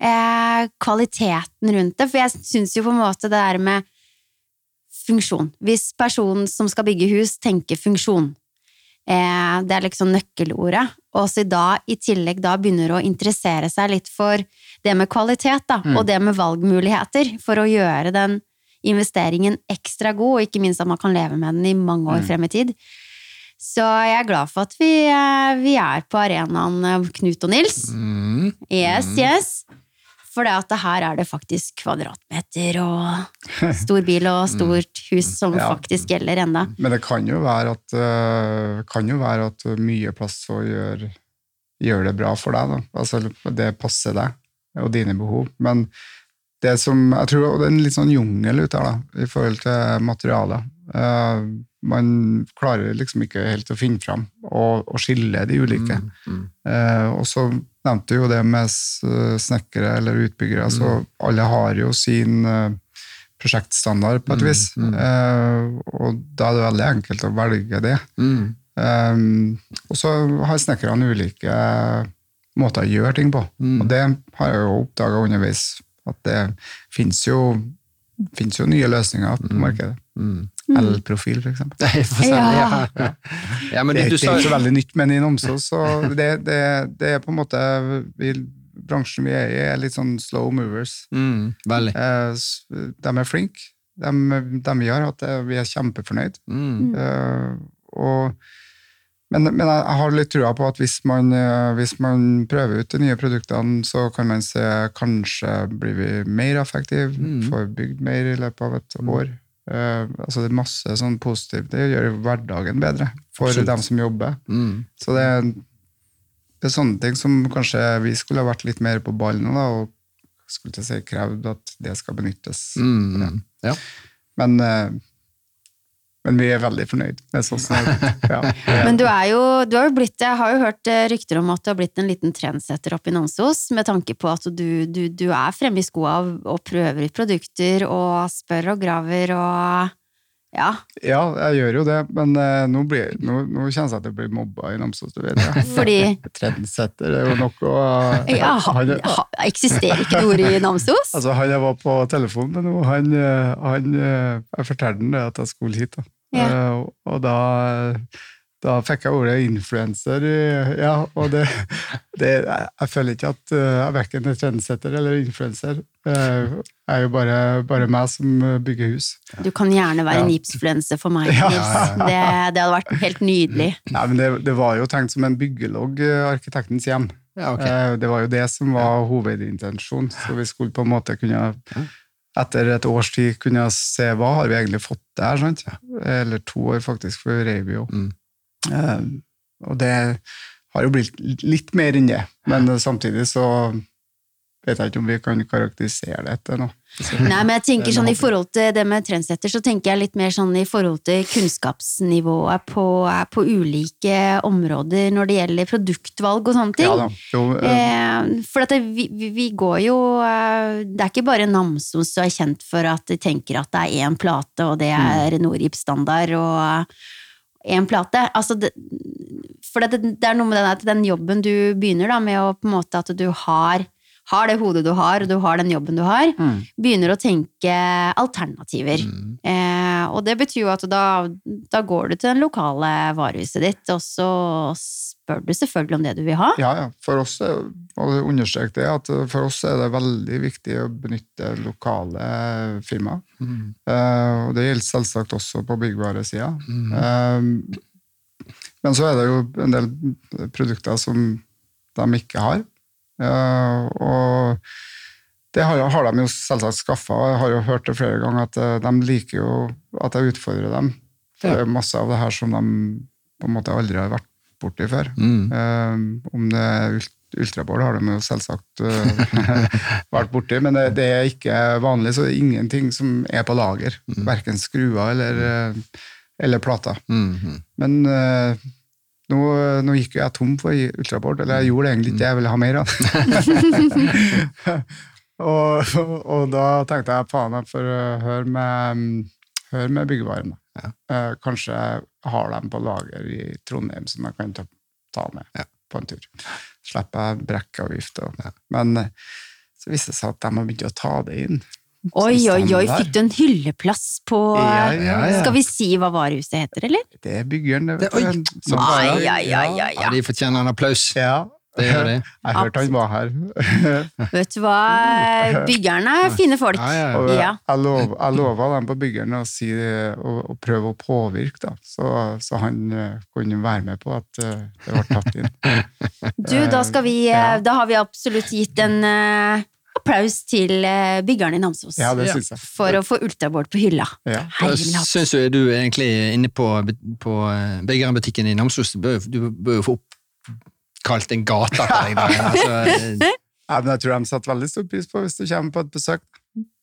Speaker 1: eh, kvaliteten rundt det. For jeg syns jo på en måte det der med funksjon Hvis personen som skal bygge hus, tenker funksjon, eh, det er liksom nøkkelordet, og så da i tillegg da begynner å interessere seg litt for det med kvalitet, da,
Speaker 3: Mm.
Speaker 1: og det med valgmuligheter, for å gjøre den investeringen ekstra god, og ikke minst at man kan leve med den i mange år
Speaker 3: Mm.
Speaker 1: frem i tid. Så jeg er glad for at vi, eh, vi er på arenaen eh, Knut og Nils.
Speaker 2: Mm.
Speaker 1: Yes,
Speaker 2: Mm.
Speaker 1: yes. For det her er det faktisk kvadratmeter og stor bil og [LAUGHS] stort hus som
Speaker 3: Ja.
Speaker 1: faktisk gjelder enda.
Speaker 3: Men det kan jo være at, eh, kan jo være at mye plass å gjøre gjør det bra for deg. Da. Altså, det passer deg og dine behov. Men det som, jeg tror det er en litt sånn jungel ute her da, i forhold til materialet. Eh, man klarer liksom ikke helt å finne fram og, og skille de ulike.
Speaker 2: Mm. Mm.
Speaker 3: Eh, og så nevnte du jo det med snekkere eller utbyggere. så alle har jo sin eh, prosjektstandard på et
Speaker 2: Mm,
Speaker 3: vis.
Speaker 2: mm.
Speaker 3: Eh, og da er det veldig enkelt å velge det.
Speaker 2: Mm.
Speaker 3: Um, og så har snekkerne ulike måter å gjøre ting på.
Speaker 2: Mm.
Speaker 3: Og det har jeg jo oppdaga underveis, at det finnes jo, finnes jo nye løsninger på markedet.
Speaker 2: Mm.
Speaker 3: L-profil, for eksempel. [LAUGHS] [LAUGHS]
Speaker 2: Det er for ja. Ja. ja, det,
Speaker 3: Det er ikke så veldig nytt, men i Namsos så det, det, det er på en måte vi, Bransjen vi er i, er litt sånn slow movers.
Speaker 2: mm.
Speaker 3: Eh, de er flinke. De, de vi har hatt, vi er kjempefornøyd.
Speaker 2: Mm.
Speaker 3: Eh, og, men, men jeg har litt trua på at hvis man, eh, hvis man prøver ut de nye produktene, så kan man se kanskje blir vi mer effektive,
Speaker 2: Mm.
Speaker 3: får bygd mer i løpet av et år. Uh, altså det er masse sånn positivt. Det gjør jo hverdagen bedre for
Speaker 2: Absolutt.
Speaker 3: dem som jobber.
Speaker 2: Mm.
Speaker 3: Så det, det er sånne ting som kanskje vi skulle ha vært litt mer på ballen da, og skulle til å si krevd at det skal benyttes.
Speaker 2: Mm. Ja.
Speaker 3: Men, eh, men vi er veldig fornøyd med sånn. Ja, [LAUGHS]
Speaker 1: Men du er jo, du har jo blitt, jeg har jo hørt eh, rykter om at du har blitt en liten trendsetter oppe i Namsos, med tanke på at du, du, du er fremme i skoa og, prøver ut produkter og spør og graver og Ja,
Speaker 3: Ja, jeg gjør jo det, men eh, nå, blir, nå, nå kjennes jeg at jeg blir mobba i Namsos, du vet det. [LAUGHS]
Speaker 1: fordi [LAUGHS]
Speaker 3: Trendsetter er jo noe å
Speaker 1: ja, ha,
Speaker 3: han,
Speaker 1: ha, Eksisterer ikke det ordet i Namsos?
Speaker 3: altså, han jeg var på telefon med nå, han, eh, han Jeg fortalte ham at jeg skulle hit, da.
Speaker 1: Ja.
Speaker 3: Eh, og da, da fikk jeg ordet influenser. Ja, og det, det jeg, føler ikke at jeg jeg verken er trendsetter eller influenser. Det Jeg er jo bare, bare meg som eh, bygger hus.
Speaker 1: Du kan gjerne være
Speaker 3: Ja.
Speaker 1: en gipsfluense for meg, [LAUGHS]
Speaker 3: Ja.
Speaker 1: Det, det hadde vært helt nydelig.
Speaker 3: Nei, men det, det var jo tenkt som en byggelogg, eh, arkitektens hjem.
Speaker 2: Ja, okay.
Speaker 3: Eh, Det var jo det som var hovedintensjonen. Så vi skulle på en måte kunne, etter et års tid, kunne se hva har vi egentlig fått der. sant? Eller to år, faktisk, for reiv vi jo.
Speaker 2: Mm.
Speaker 3: Eh, Og det har jo blitt litt mer enn det, men samtidig så vet jeg ikke om vi kan karakterisere det etter noe.
Speaker 1: Nei, men jeg tenker
Speaker 3: er
Speaker 1: sånn i forhold til det med trendsetter, så tenker jeg litt mer sånn i forhold til kunnskapsnivået på, på ulike områder når det gjelder produktvalg og sånne ting.
Speaker 3: Ja. Jo, eh,
Speaker 1: Eh, for det, vi, vi går jo eh, Det er ikke bare Namsos som er kjent for at de tenker at det er én plate, og det
Speaker 3: Mm.
Speaker 1: er Norip-standard og én plate. Altså det, for det, det er noe med den, den jobben du begynner da, med å på en måte at du har, har det hodet du har, og du har den jobben du har,
Speaker 3: mm.
Speaker 1: begynner å tenke alternativer.
Speaker 2: Mm.
Speaker 1: Eh, og det betyr jo at da, da går du til det lokale varehuset ditt, og så spør du selvfølgelig om det du vil ha.
Speaker 3: Ja, ja. For oss, er- og understrek det, at for oss er det veldig viktig å benytte lokale firmaer.
Speaker 2: Mm.
Speaker 3: Eh, og det gjelder selvsagt også på byggvaresida.
Speaker 2: Mm.
Speaker 3: Eh, men så er det jo en del produkter som de ikke har. Og det har, har de jo selvsagt skaffa. Jeg har jo hørt det flere ganger at eh, de liker jo at jeg utfordrer dem. Det er masse av det her som de på en måte aldri har vært borti før.
Speaker 2: Mm.
Speaker 3: Um, om det er ultrabål, har de jo selvsagt uh, [LAUGHS] vært borti, men det, det er ikke vanlig, så det er ingenting som er på lager. Verken skruer eller, eller plater.
Speaker 2: Mm.
Speaker 3: Men eh, nå, nå gikk jeg tom for ultrabord, eller jeg gjorde det egentlig ikke jeg ville ha mer av. [LAUGHS] og, og da tenkte jeg faen, jeg får å høre med, hør med byggevarene.
Speaker 2: Ja.
Speaker 3: Eh, kanskje jeg har dem på lager i Trondheim som jeg kan ta, ta med
Speaker 2: Ja.
Speaker 3: på en tur. Slipper jeg brekkavgift Og,
Speaker 2: Ja.
Speaker 3: Men eh, så viste det seg at de har begynt å ta det inn.
Speaker 1: Oi, oi, oi, fikk du en hylleplass på
Speaker 3: Ja, ja, ja.
Speaker 1: Skal vi si hva varehuset heter, eller?
Speaker 3: Det er byggeren, det.
Speaker 2: Det-
Speaker 3: vet
Speaker 2: oi.
Speaker 3: du. Som
Speaker 1: Ai, ai, ai, ai,
Speaker 2: Ja, de fortjener en applaus.
Speaker 3: Ja.
Speaker 2: Det gjør de.
Speaker 3: Jeg hørte han var her. [LAUGHS]
Speaker 1: Vet du hva, byggerne er fine folk.
Speaker 2: Ja, ja, ja.
Speaker 3: Og jeg, lov, jeg [LAUGHS] lova dem på byggeren å, si, å, å prøve å påvirke, da, så, så han eh, kunne være med på at eh, det ble tatt inn.
Speaker 1: Du, da skal vi eh,
Speaker 3: Ja.
Speaker 1: Da har vi absolutt gitt en eh, applaus til eh, byggerne i Namsos.
Speaker 3: Ja, det synes jeg.
Speaker 1: For å få ultrabord på hylla.
Speaker 3: Ja.
Speaker 2: Syns jo du egentlig inne på, på byggerbutikken i Namsos, du bør, du bør jo få oppkalt en gate etter [LAUGHS] deg. der. Altså, eh, [LAUGHS]
Speaker 3: Ja, men jeg tror de setter veldig stor pris på hvis du kommer på et besøk.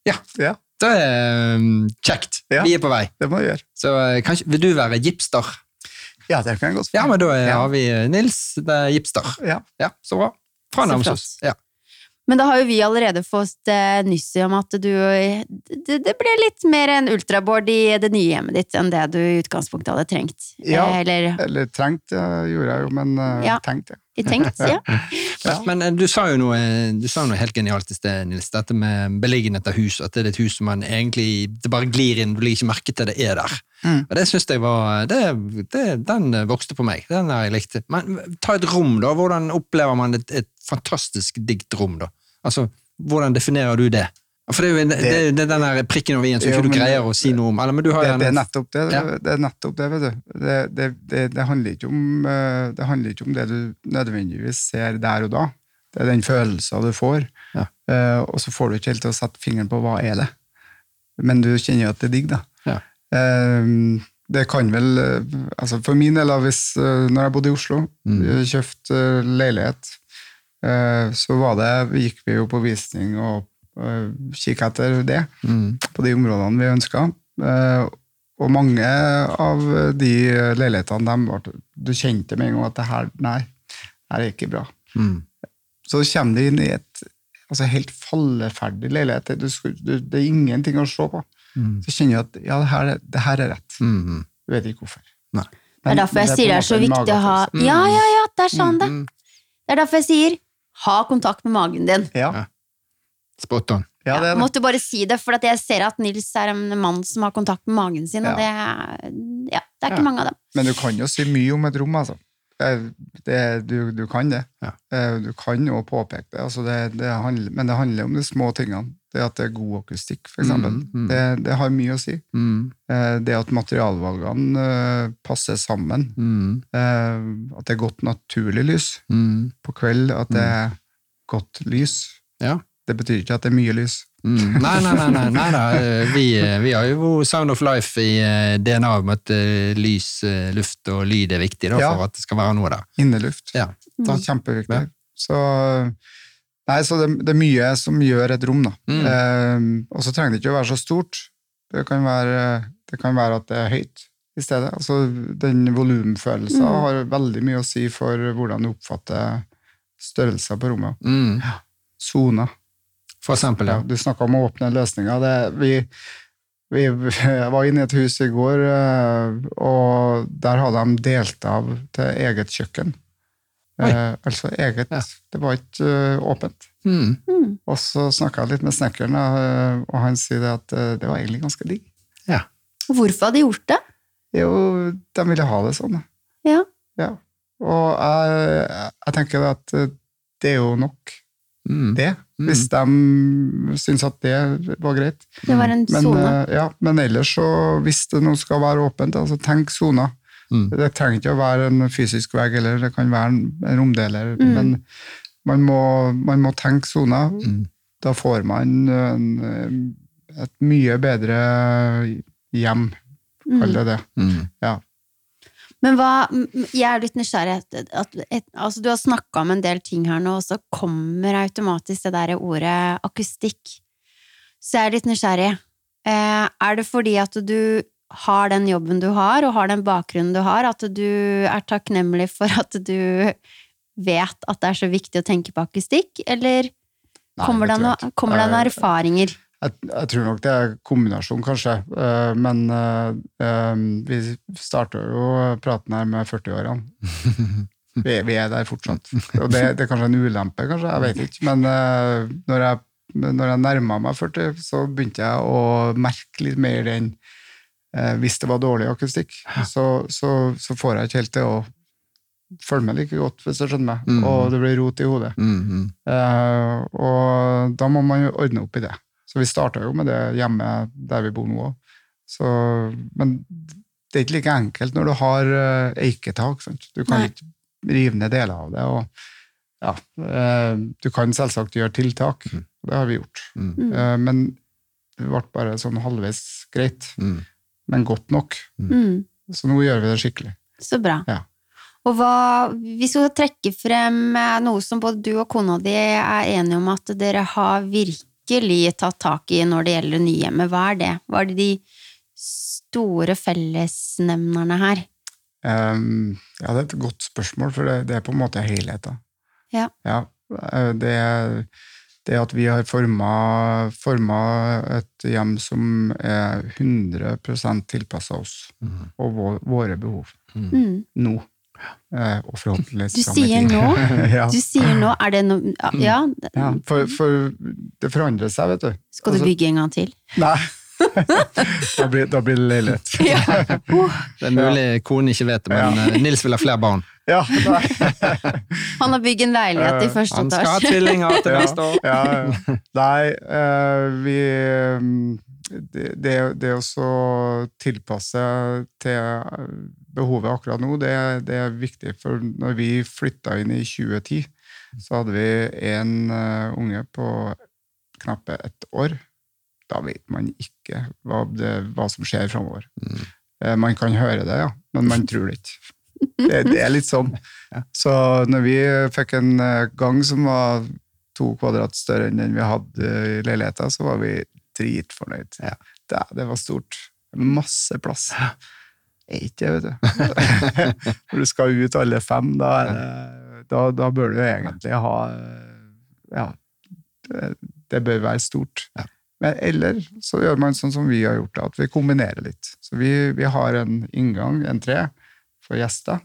Speaker 2: Ja.
Speaker 3: ja
Speaker 2: det er um, kjekt.
Speaker 3: Ja.
Speaker 2: Vi er på vei.
Speaker 3: det må vi gjøre.
Speaker 2: Så eh, kanskje, vil du være gipster?
Speaker 3: Ja, det kan jeg godt
Speaker 2: Ja, men da eh,
Speaker 3: Ja.
Speaker 2: har vi eh, Nils, det er gipster.
Speaker 3: Ja.
Speaker 2: Ja, så bra. Fra Namsos. Ja.
Speaker 1: Men da har jo vi allerede fått eh, nyss i om at du det, det ble litt mer en ultraboard i det nye hjemmet ditt enn det du i utgangspunktet hadde trengt.
Speaker 3: Ja.
Speaker 1: Eh, Eller
Speaker 3: Eller trengt eh, gjorde jeg jo, men
Speaker 1: Ja.
Speaker 3: tenkt, ja.
Speaker 1: I tenkt, ja. [LAUGHS]
Speaker 3: Ja.
Speaker 2: Men eh, du sa jo noe, du sa noe helt genialt i sted, Nils. Dette med beliggenhet av hus. At det er et hus som man egentlig det bare glir inn, du legger ikke merke til det er der.
Speaker 3: Mm.
Speaker 2: Og det synes jeg var det, det, Den vokste på meg. Den har jeg likt. Men ta et rom, da. Hvordan opplever man et, et fantastisk dikt rom, da? Altså, hvordan definerer du det? For det er jo det, det, det, er den der prikken over i-en som
Speaker 3: Jo,
Speaker 2: ikke du greier å si noe om. Eller, men du har
Speaker 3: Det, det er nettopp det.
Speaker 2: Ja.
Speaker 3: Det er nettopp det, vet du. Det, det, det, det, handler ikke om, eh, det handler ikke om det du nødvendigvis ser der og da. Det er den følelsen du får.
Speaker 2: Ja.
Speaker 3: uh, og så får du ikke helt til å sette fingeren på hva er det. Men du kjenner jo at det er digg, da.
Speaker 2: Ja.
Speaker 3: Uh, det kan vel altså For min del, hvis, når jeg bodde i Oslo,
Speaker 2: Mm.
Speaker 3: kjøpte leilighet, så var det, gikk vi jo på visning og uh, kikka etter det
Speaker 2: Mm.
Speaker 3: på de områdene vi ønska. Eh, og mange av de leilighetene de ble, du kjente med en gang at det her, nei, det her er ikke bra.
Speaker 2: Mm.
Speaker 3: Så kommer du inn i et altså helt falleferdig leilighet. Du, du, det er ingenting å se på.
Speaker 2: Mm.
Speaker 3: så kjenner du at ja, det her, er- det her er rett.
Speaker 2: Mm.
Speaker 3: Du vet ikke hvorfor.
Speaker 2: Nei.
Speaker 1: Det er derfor jeg sier det er så viktig å ha
Speaker 2: Mm.
Speaker 1: Ja, ja, ja, det er sånn det.
Speaker 2: Mm.
Speaker 1: Det er derfor jeg sier ha kontakt med magen din.
Speaker 3: Ja,
Speaker 2: Spot on.
Speaker 3: ja det er det.
Speaker 1: måtte bare si det, for at jeg ser at Nils er en mann som har kontakt med magen sin, og det, er- ja, det er ikke
Speaker 2: Ja.
Speaker 1: mange av dem.
Speaker 3: Men du kan jo si mye om et rom, altså. Du, du kan det.
Speaker 2: Ja.
Speaker 3: Eh, Du kan jo påpeke det, altså det, det handler, men det handler om de små tingene. Det at det er god akustikk, for eksempel.
Speaker 2: Mm, mm.
Speaker 3: Det, det har mye å si.
Speaker 2: Mm.
Speaker 3: Eh, Det at materialvalgene eh, passer sammen.
Speaker 2: Mm.
Speaker 3: Eh, At det er godt naturlig lys
Speaker 2: Mm.
Speaker 3: på kveld. At det er godt lys.
Speaker 2: Ja.
Speaker 3: Det betyr ikke at det er mye lys.
Speaker 2: Mm. [LAUGHS] Nei, nei, nei, nei, nei. Eh, Vi, eh, vi har jo Sound of Life i eh, DNA om at eh, lys, luft og lyd er viktig da,
Speaker 3: Ja.
Speaker 2: for at det skal være noe der.
Speaker 3: Inneluft.
Speaker 2: Ja.
Speaker 3: Det er
Speaker 1: Mm.
Speaker 3: kjempeviktig. Så, nei, så det, det er mye som gjør et rom, da.
Speaker 2: Mm.
Speaker 3: Eh, og så trenger det ikke å være så stort. Det kan være, det kan være at det er høyt i stedet. Altså, den volumfølelsen
Speaker 1: Mm.
Speaker 3: har veldig mye å si for hvordan du oppfatter størrelser på rommet.
Speaker 2: Mm.
Speaker 3: Soner.
Speaker 2: For eksempel, ja.
Speaker 3: Ja, du snakka om åpne løsninger. Det, vi, vi [LAUGHS] var inne i et hus i går, eh, og der hadde de delt av til eget kjøkken. Eh, altså eget.
Speaker 2: Ja.
Speaker 3: Det var ikke uh, åpent.
Speaker 2: Mm.
Speaker 1: Mm.
Speaker 3: Og så snakka jeg litt med snekkeren, eh, og han sier at det var egentlig ganske digg.
Speaker 2: ja.
Speaker 1: Hvorfor hadde de gjort det?
Speaker 3: Jo, de ville ha det sånn.
Speaker 1: Ja.
Speaker 3: Ja. Og jeg, jeg tenker at det er jo nok,
Speaker 2: Mm.
Speaker 3: det.
Speaker 2: Mm.
Speaker 3: Hvis de syns at det var greit.
Speaker 1: Det var en
Speaker 3: Men,
Speaker 1: zone.
Speaker 3: eh, ja, men ellers, så, hvis det nå skal være åpent, altså tenk soner.
Speaker 2: Mm.
Speaker 3: Det trenger ikke å være en fysisk vegg, eller det kan være en, romdeler,
Speaker 1: Mm.
Speaker 3: men man må, man må tenke soner.
Speaker 2: Mm.
Speaker 3: Da får man en, et mye bedre hjem, kall
Speaker 1: Mm.
Speaker 3: det det.
Speaker 2: Mm.
Speaker 3: Ja.
Speaker 1: Men hva, jeg er litt nysgjerrig. At, at, et, altså du har snakka om en del ting her nå, og så kommer automatisk det der ordet akustikk. Så jeg er litt nysgjerrig. Eh, er det fordi at du har den jobben du har, og har den bakgrunnen du har, at du er takknemlig for at du vet at det er så viktig å tenke på akustikk, eller
Speaker 3: Nei,
Speaker 1: kommer det,
Speaker 3: tror jeg
Speaker 1: noe,
Speaker 3: ikke.
Speaker 1: kommer det noen
Speaker 3: Eh,
Speaker 1: erfaringer?
Speaker 3: Jeg, jeg tror nok det er kombinasjon, kanskje. Uh, Men uh, vi starter jo praten her med 40-årene. [LAUGHS] Vi, vi er der fortsatt. Og det, det er kanskje en ulempe, kanskje, jeg vet ikke. Men uh, når jeg, når jeg nærma meg 40, så begynte jeg å merke litt mer den Hvis det var dårlig akustikk, så, så, så får jeg ikke helt til å følge med like godt, hvis du skjønner meg.
Speaker 2: Mm.
Speaker 3: Og det blir rot i hodet.
Speaker 2: Mm. -hmm.
Speaker 3: Eh, og da må man jo ordne opp i det. Så vi starta jo med det hjemme der vi bor nå òg. Men det er ikke like enkelt når du har eh, eiketak. Sant? Du kan
Speaker 1: Nei.
Speaker 3: ikke rive ned deler av det. Og, ja, eh, du kan selvsagt gjøre tiltak,
Speaker 2: Mm.
Speaker 3: det har vi gjort.
Speaker 2: Mm.
Speaker 1: Mm.
Speaker 3: Eh, men det ble bare sånn halvveis greit,
Speaker 2: Mm.
Speaker 3: men godt nok.
Speaker 1: Mm.
Speaker 3: Så nå gjør vi det skikkelig.
Speaker 1: Så bra.
Speaker 3: Ja.
Speaker 1: Og hva, hvis vi trekker frem noe som både du og kona di er enige om at dere har virkelig tatt tak i når det gjelder nyhjemmet, hva er det? Hva er det de store fellesnevnerne her?
Speaker 3: Um, ja, det er et godt spørsmål, for det, det er på en måte helheten.
Speaker 1: Ja.
Speaker 3: ja det, det at vi har forma, forma et hjem som er 100 tilpassa oss
Speaker 2: Mm.
Speaker 3: og vår, våre behov
Speaker 1: Mm.
Speaker 3: nå. Eh, og forhåpentligvis
Speaker 1: Du sier nå? [LAUGHS]
Speaker 3: ja.
Speaker 1: Du sier nå, er det noe Ja,
Speaker 3: ja, for, for det forandrer seg, vet du.
Speaker 1: skal du
Speaker 3: Altså-
Speaker 1: bygge en gang til?
Speaker 3: Nei. [LAUGHS] da, blir, da blir det leilighet. [LAUGHS]
Speaker 2: Det er mulig konen ikke vet det, men
Speaker 3: Ja.
Speaker 2: eh, Nils vil ha flere barn.
Speaker 3: Ja, nei.
Speaker 1: Han har bygd en leilighet i første etasje.
Speaker 2: Han skal ha tvillinger til
Speaker 3: Ja,
Speaker 2: neste år.
Speaker 3: ja, ja. Nei, eh, vi mm, Det, det, det å så tilpasse til behovet akkurat nå, det, det er viktig. For når vi flytta inn i 2010, så hadde vi en uh, unge på knappe ett år. Da vet man ikke hva, det, hva som skjer framover.
Speaker 2: Mm.
Speaker 3: Uh, Man kan høre det, ja, men man tror det ikke. Det, det er litt sånn. [LAUGHS] Så når vi fikk en eh, gang som var to kvadrat større enn den vi hadde i leiligheten, så var vi dritfornøyd.
Speaker 2: Ja.
Speaker 3: Det, det var stort. Masse plass. Er ikke det, vet du. [LAUGHS] Når du skal ut alle fem, da, da, da bør du egentlig ha Ja, det, det bør være stort.
Speaker 2: Ja.
Speaker 3: Men, eller så gjør man sånn som vi har gjort, at vi kombinerer litt. Så vi, vi har en inngang, en tre, for gjester,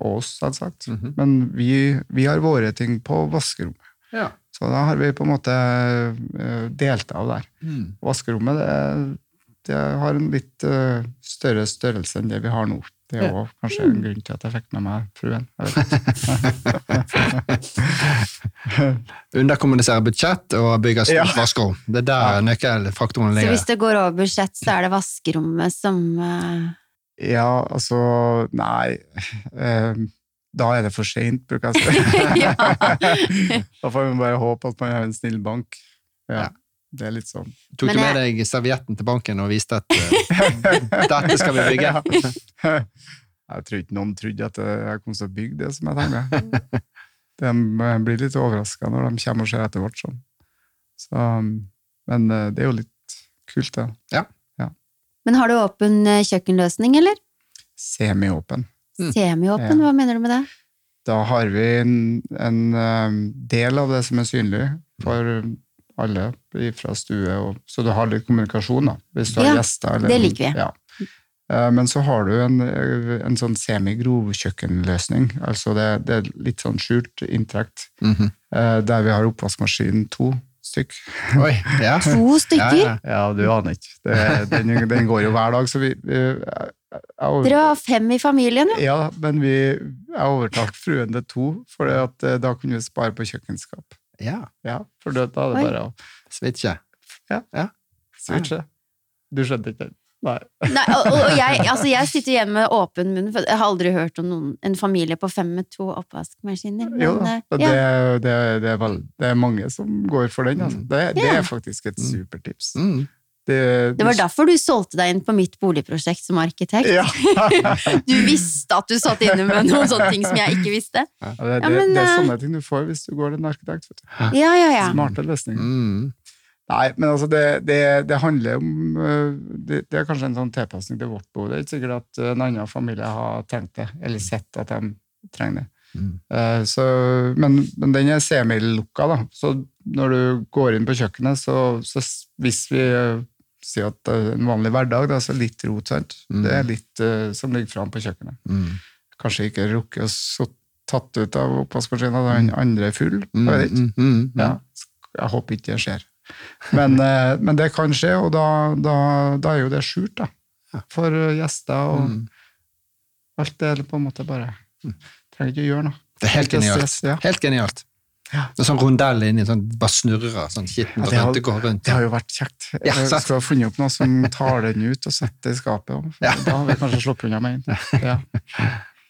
Speaker 3: og oss, selvsagt.
Speaker 2: Mhm.
Speaker 3: Men vi, vi har våre ting på vaskerommet.
Speaker 2: Ja.
Speaker 3: Så da har vi på en måte eh, delt av der.
Speaker 2: Mm.
Speaker 3: Vaskerommet det, det har en litt uh, større størrelse enn det vi har nå. Det er òg kanskje en grunn til at jeg fikk med meg fruen. Jeg. [LAUGHS]
Speaker 2: Underkommunisere budsjett og bygge stort
Speaker 3: Ja.
Speaker 2: vaskerom. Det er der
Speaker 3: Ja.
Speaker 2: nøkkelfaktoren
Speaker 1: Så hvis det går over budsjett, så er det vaskerommet som uh...
Speaker 3: Ja, altså Nei. eh, da er det for seint, bruker jeg å si. [LAUGHS] [LAUGHS] Da får vi bare håpe at man har en snill bank. Ja,
Speaker 2: Ja.
Speaker 3: Det er litt sånn.
Speaker 2: Tok du med
Speaker 1: jeg-
Speaker 2: deg servietten til banken og viste at eh, [LAUGHS] dette skal vi bygge?
Speaker 3: Jeg tror ikke noen trodde at jeg kom til å bygge det som jeg tenkte. [LAUGHS] De eh, blir litt overraska når de kommer og ser etter vårt. Sånn. Så, men eh, det er jo litt kult, det. Ja.
Speaker 1: Men har du åpen kjøkkenløsning, eller?
Speaker 3: Semiåpen.
Speaker 2: Mm.
Speaker 1: Semiåpen,
Speaker 3: Ja.
Speaker 1: hva mener du med det?
Speaker 3: Da har vi en, en del av det som er synlig for alle fra stue, og, så du har litt kommunikasjon da, hvis du har gjester. eller-
Speaker 1: det liker vi.
Speaker 3: Ja. Eh, Men så har du en, en sånn semigrov kjøkkenløsning. Altså det, det er litt sånn skjult inntrekk,
Speaker 2: Mm
Speaker 3: -hmm. der vi har oppvaskmaskin to stykk.
Speaker 2: Oi, ja. [LAUGHS]
Speaker 1: To stykker?
Speaker 2: Ja, ja.
Speaker 3: Ja, du aner ikke. Det, den, den går jo hver dag, så vi, vi jeg, jeg,
Speaker 1: Dere har fem i familien, ja?
Speaker 3: Ja, men vi, jeg overtalte fruen til to, for at, eh, da kunne vi spare på kjøkkenskap.
Speaker 2: Ja.
Speaker 3: Ja, for da er det bare å
Speaker 2: Switche.
Speaker 3: switche. Du skjønte ikke den? Nei. [LAUGHS]
Speaker 1: Nei, og, og jeg, altså jeg sitter hjemme med åpen munn, for jeg har aldri hørt om noen, en familie på fem med to oppvaskmaskiner. Men,
Speaker 3: Jo da, det,
Speaker 1: ja.
Speaker 3: det, det, det, er vel, det er mange som går for den. Altså. Det, det
Speaker 1: Ja.
Speaker 3: er faktisk et supertips.
Speaker 2: Mm.
Speaker 3: Det,
Speaker 1: Det var derfor du solgte deg inn på mitt boligprosjekt som arkitekt.
Speaker 3: Ja. [LAUGHS]
Speaker 1: Du visste at du satt inne med noen sånne ting som jeg ikke visste.
Speaker 3: Ja, det,
Speaker 1: Ja, men,
Speaker 3: det er
Speaker 1: eh,
Speaker 3: sånne ting du får hvis du går til en arkitekt. Vet du.
Speaker 1: Ja, ja, ja.
Speaker 3: Smarte løsninger.
Speaker 2: Mm.
Speaker 3: Nei, men altså det, det, det handler om øh, det, det er kanskje en sånn tilpasning til vårt behov. Det er ikke sikkert at en annen familie har tenkt det, eller sett at de trenger det.
Speaker 2: Mm.
Speaker 3: Eh, Så, men, men den er semilukka, da. Så når du går inn på kjøkkenet, så, så hvis vi sier at det er en vanlig hverdag, da, så litt rot, sant.
Speaker 2: Mm.
Speaker 3: Det er litt uh, som ligger fram på kjøkkenet.
Speaker 2: Mm.
Speaker 3: Kanskje ikke rukket å så tatt ut av oppvaskmaskinen, den andre er full.
Speaker 2: Mm.
Speaker 3: Jeg.
Speaker 2: Mm. Mm.
Speaker 3: Ja, jeg håper ikke det skjer. Men, uh, [LAUGHS] men det kan skje, og da, da, da er jo det skjult, da. For eh, gjester og
Speaker 2: Mm.
Speaker 3: alt det er på en måte bare Trenger ikke å gjøre noe.
Speaker 2: Det er helt genialt.
Speaker 3: ja.
Speaker 2: Helt genialt.
Speaker 3: Ja.
Speaker 2: Det er sånn rondell inni, sånn, bare snurrer, sånn skittent
Speaker 3: Ja, det har-
Speaker 2: rundt, går rundt.
Speaker 3: Det har jo vært kjekt.
Speaker 2: Ja,
Speaker 3: Jeg skulle ha funnet opp noe som tar den ut og setter det i skapet.
Speaker 2: Ja.
Speaker 3: Da har vi kanskje sluppet unna med den. Ja.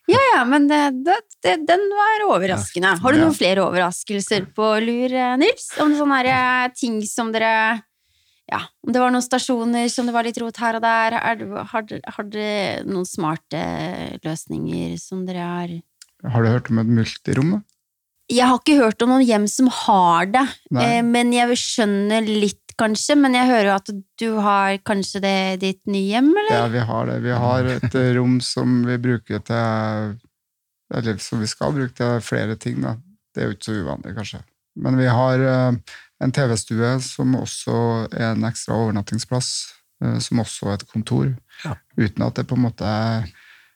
Speaker 1: Ja, ja, men det, det, det, den var overraskende. Har du
Speaker 3: Ja.
Speaker 1: noen flere overraskelser på lur, eh, Nils? Om sånne eh, ting som dere Ja, om det var noen stasjoner som det var litt rot her og der. Er, har, har dere noen smarte løsninger som dere har
Speaker 3: Har du hørt om et multirom?
Speaker 1: Jeg har ikke hørt om noen hjem som har det,
Speaker 3: Nei.
Speaker 1: eh, men jeg skjønner litt, kanskje. Men jeg hører jo at du har kanskje det i ditt nye hjem, eller?
Speaker 3: Ja, vi har det. Vi har et eh, rom som vi bruker til Eller som vi skal bruke til flere ting, da. Det er jo ikke så uvanlig, kanskje. Men vi har eh, en TV-stue som også er en ekstra overnattingsplass, som også er et kontor.
Speaker 2: Ja.
Speaker 3: Uten at det på en måte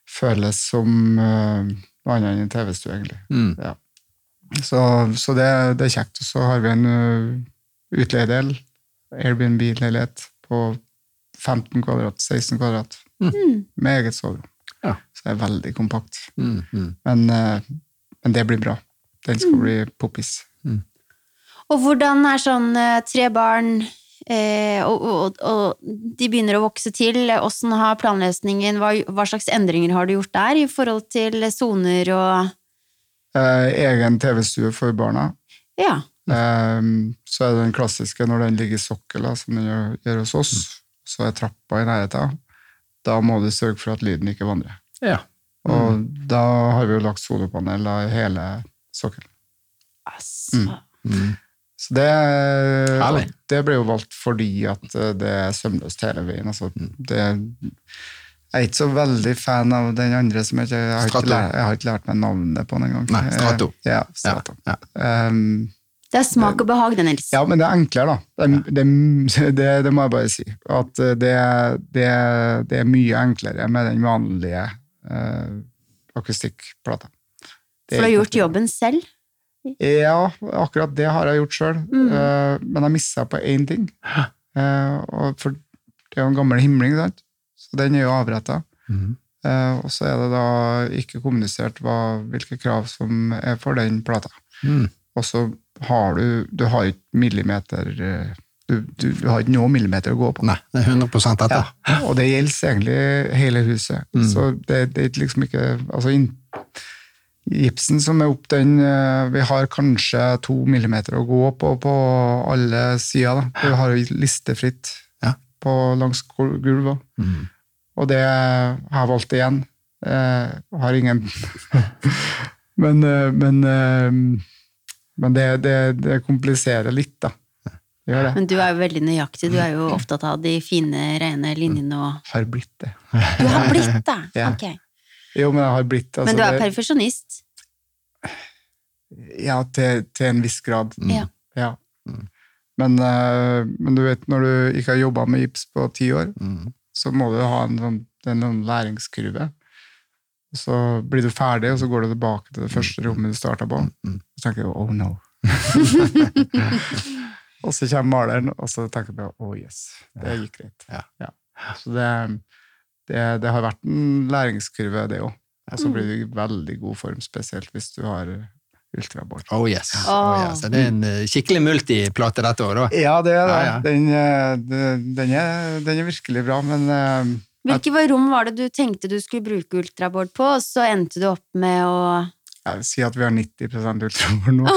Speaker 3: føles som noe annet enn en TV-stue, egentlig.
Speaker 2: Mm.
Speaker 3: Så, så det, det er kjekt. Og så har vi en uh, utleiedel, Airbnb-leilighet, på 15 kvadrat, 16 kvadrat,
Speaker 1: Mm.
Speaker 3: med eget soverom.
Speaker 2: Ja.
Speaker 3: Så det er veldig kompakt.
Speaker 2: Mm. Mm.
Speaker 3: Men, uh, men det blir bra. Den skal bli poppis.
Speaker 1: Og hvordan er sånn eh, tre barn, eh, og, og, og de begynner å vokse til, åssen har planløsningen, hva, hva slags endringer har du gjort der i forhold til soner og
Speaker 3: egen TV-stue for barna.
Speaker 1: Ja.
Speaker 3: Um, så er det den klassiske når den ligger i sokkel, som den gjør, gjør hos oss, så er trappa i nærheten. Da må du sørge for at lyden ikke vandrer.
Speaker 2: Ja.
Speaker 3: Og da har vi jo lagt solopanel i hele sokkelen.
Speaker 1: Altså.
Speaker 2: Mm.
Speaker 3: Så det, det ble jo valgt fordi at eh, det er sømløst hele veien. Altså,
Speaker 2: Mm.
Speaker 3: det, jeg er ikke så veldig fan av den andre som jeg, jeg, har, ikke lært, jeg har ikke lært meg navnet på den engang.
Speaker 2: Nei, Strato.
Speaker 3: Eh, Ja,
Speaker 2: Ja.
Speaker 3: Strato.
Speaker 2: Ja.
Speaker 3: Um,
Speaker 1: Det er smak og behag, det, Nils.
Speaker 3: Ja, men det er enklere, da. Det, det, [LAUGHS] det, det må jeg bare si. At eh, det, det, det er mye enklere med den vanlige uh, akustikkplata.
Speaker 1: For du har gjort jobben selv.
Speaker 3: Ja, akkurat det har jeg gjort sjøl.
Speaker 1: Mm.
Speaker 3: men jeg missa på én ting. Uh, og for det er jo en gammel himling, sant? Så den er jo avretta.
Speaker 2: Mm.
Speaker 3: Eh, og så er det da ikke kommunisert hva, hvilke krav som er for den plata.
Speaker 2: Mm.
Speaker 3: Og så har du Du har ikke millimeter eh, du, du, du har ikke noe millimeter å gå på.
Speaker 2: Nei, det er 100 etter.
Speaker 3: Ja, og det gjelder egentlig hele huset.
Speaker 2: Mm.
Speaker 3: Så det, det er liksom ikke altså inn, Gipsen som er opp den eh, Vi har kanskje to millimeter å gå på på alle sider. Vi har jo listefritt
Speaker 2: Ja.
Speaker 3: på langs gulvet.
Speaker 2: Mm.
Speaker 3: Og det har jeg valgt igjen. Eh, har ingen [LAUGHS] Men, eh, men, eh, men det, det, det kompliserer litt, da. Det gjør det.
Speaker 1: Men du er jo veldig nøyaktig. Du er jo opptatt av de fine, rene linjene og
Speaker 3: Har blitt det.
Speaker 1: Du har blitt det! [LAUGHS]
Speaker 3: Ja.
Speaker 1: Ok.
Speaker 3: Jo, men jeg har blitt altså,
Speaker 1: Men du er perfeksjonist.
Speaker 3: Ja, til, til en viss grad.
Speaker 2: Mm.
Speaker 1: Ja.
Speaker 3: Ja. Men, eh, men du vet, når du ikke har jobba med gips på ti år,
Speaker 2: Mm.
Speaker 3: Så må du ha en sånn, en sånn læringskurve. Så blir du ferdig, og så går du tilbake til det første rommet du starta på.
Speaker 2: Mm.
Speaker 3: Så tenker du 'oh no'. [LAUGHS] og så kommer maleren, og så tenker du 'oh yes'. Det gikk greit.
Speaker 2: Ja.
Speaker 3: Så det, det, det har vært en læringskurve, det òg. Og så blir du i veldig god form, spesielt hvis du har ultrabord.
Speaker 2: Oh yes.
Speaker 1: Oh.
Speaker 2: Oh, yes. Det er en eh, skikkelig multiplate dette òg, da.
Speaker 3: Ja, det er det.
Speaker 2: Ja, ja.
Speaker 3: Den, eh, den, er, den er virkelig bra, men uh,
Speaker 1: Hvilke rom var det du tenkte du skulle bruke ultraboard på, og så endte du opp med å
Speaker 3: jeg vil si at vi har 90% ultrabord nå.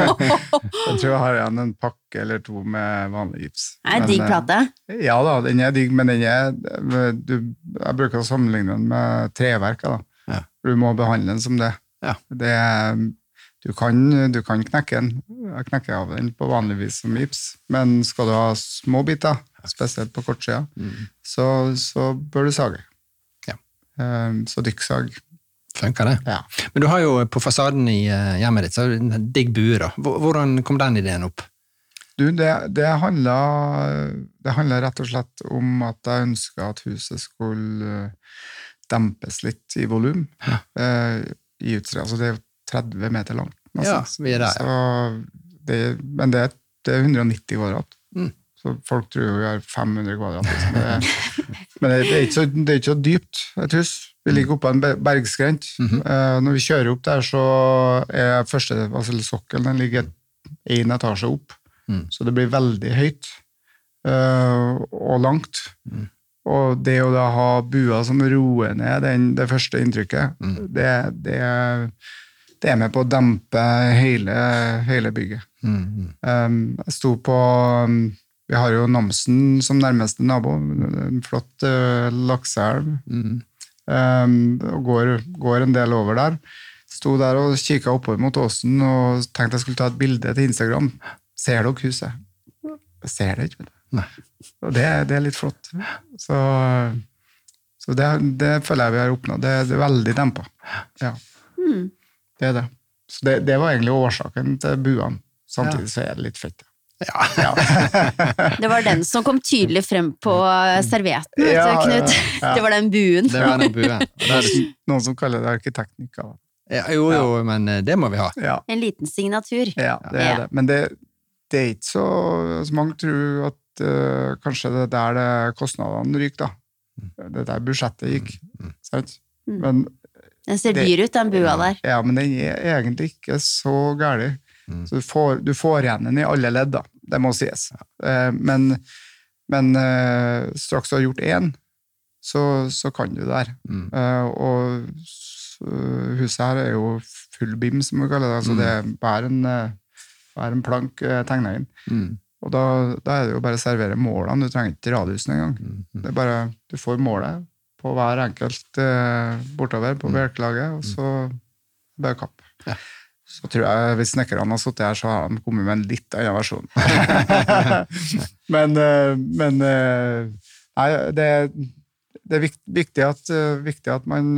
Speaker 3: [LAUGHS] jeg tror jeg har igjen en pakke eller to med vanlig gips.
Speaker 1: Nei,
Speaker 3: en
Speaker 1: digg plate.
Speaker 3: Ja da, den er digg, men den er du, Jeg bruker å sammenligne den med treverket. da.
Speaker 2: Ja.
Speaker 3: Du må behandle den som det.
Speaker 2: Ja.
Speaker 3: det er, du, kan, du kan knekke den. Jeg knekker av den på vanlig vis som gips, men skal du ha små biter, spesielt på kortsida,
Speaker 2: Mm.
Speaker 3: så, så bør du sage.
Speaker 2: Ja.
Speaker 3: Eh, Så dykksag.
Speaker 2: Funker det.
Speaker 3: Ja.
Speaker 2: Men du har jo på fasaden i eh, hjemmet ditt så har du en digg bue. da. Hvordan kom den ideen opp?
Speaker 3: Du, det, det handla det handla rett og slett om at jeg ønska at huset skulle eh, dempes litt i volum. Eh, i utstyr. Altså det er 30 meter langt.
Speaker 2: Ja, vi er der, ja.
Speaker 3: Så det, men det, er- det er 190 kvadrat.
Speaker 2: Mm.
Speaker 3: Så folk tror jo vi har 500 kvadrat. Liksom. Det, er- [LAUGHS] men det, er ikke så, det er ikke så dypt, et hus. Vi ligger oppå en bergskrent.
Speaker 2: Mm
Speaker 3: -hmm. uh, når vi kjører opp der, så er første altså sokkelen den ligger én etasje opp.
Speaker 2: Mm.
Speaker 3: Så det blir veldig høyt uh, og langt.
Speaker 2: Mm.
Speaker 3: Og det å da ha buer som roer ned den, det første inntrykket,
Speaker 2: Mm.
Speaker 3: det, det, det er med på å dempe hele, hele bygget.
Speaker 2: Mm, mm.
Speaker 3: Um, jeg sto på um, Vi har jo Namsen som nærmeste nabo. En flott uh, lakseelv.
Speaker 2: Mm.
Speaker 3: Um, og går, går en del over der. Sto der og kikka oppover mot åsen og tenkte jeg skulle ta et bilde til Instagram. Ser dere huset? Jeg ser det ikke. vet Og det, det er litt flott. Så, så det, det føler jeg vi har oppnådd. Det, det er veldig dempa. Ja,
Speaker 1: Hmm.
Speaker 3: Det er det. Så det, det var egentlig årsaken til buene. Samtidig så er det litt fett.
Speaker 2: Ja.
Speaker 3: Ja. [LAUGHS]
Speaker 1: Det var den som kom tydelig frem på servietten, vet
Speaker 3: Ja,
Speaker 1: du, Knut.
Speaker 3: ja, ja. [LAUGHS]
Speaker 1: Det var den buen.
Speaker 2: Det var den buen. Er [LAUGHS]
Speaker 3: Noen som kaller det arkitektnikk.
Speaker 2: Ja, jo, jo, men eh, det må vi ha.
Speaker 3: Ja,
Speaker 1: En liten signatur.
Speaker 3: ja, det er
Speaker 1: Ja.
Speaker 3: det. Men det, det er ikke så så Mange tror at uh, kanskje det er der det kostnadene ryker, da. Det er der budsjettet gikk. Sant?
Speaker 1: Mm.
Speaker 3: Men,
Speaker 1: Den ser
Speaker 3: Det-
Speaker 1: dyr ut, den bua der.
Speaker 3: ja, men den er egentlig ikke så gæren.
Speaker 2: Mm.
Speaker 3: Så du får, du får igjen den i alle ledd, da. Det må sies. Eh, men men eh, straks du har gjort én, så, så kan du det der.
Speaker 2: Mm.
Speaker 3: Eh, og huset her er jo full bim, som vi kaller det. Altså det er bare en, bare en plank tegna inn.
Speaker 2: Mm.
Speaker 3: Og da, da er det jo bare å servere målene. Du trenger ikke radiusen engang.
Speaker 2: Mm.
Speaker 3: Det er bare, du får målet på hver enkelt eh, bortover på bjelkelaget, og så bare kapp.
Speaker 2: Ja.
Speaker 3: Så tror jeg hvis snekkerne har sittet her, så har de kommet med en litt annen versjon. [LAUGHS] men eh, men eh, nei, det, det er viktig at, viktig at man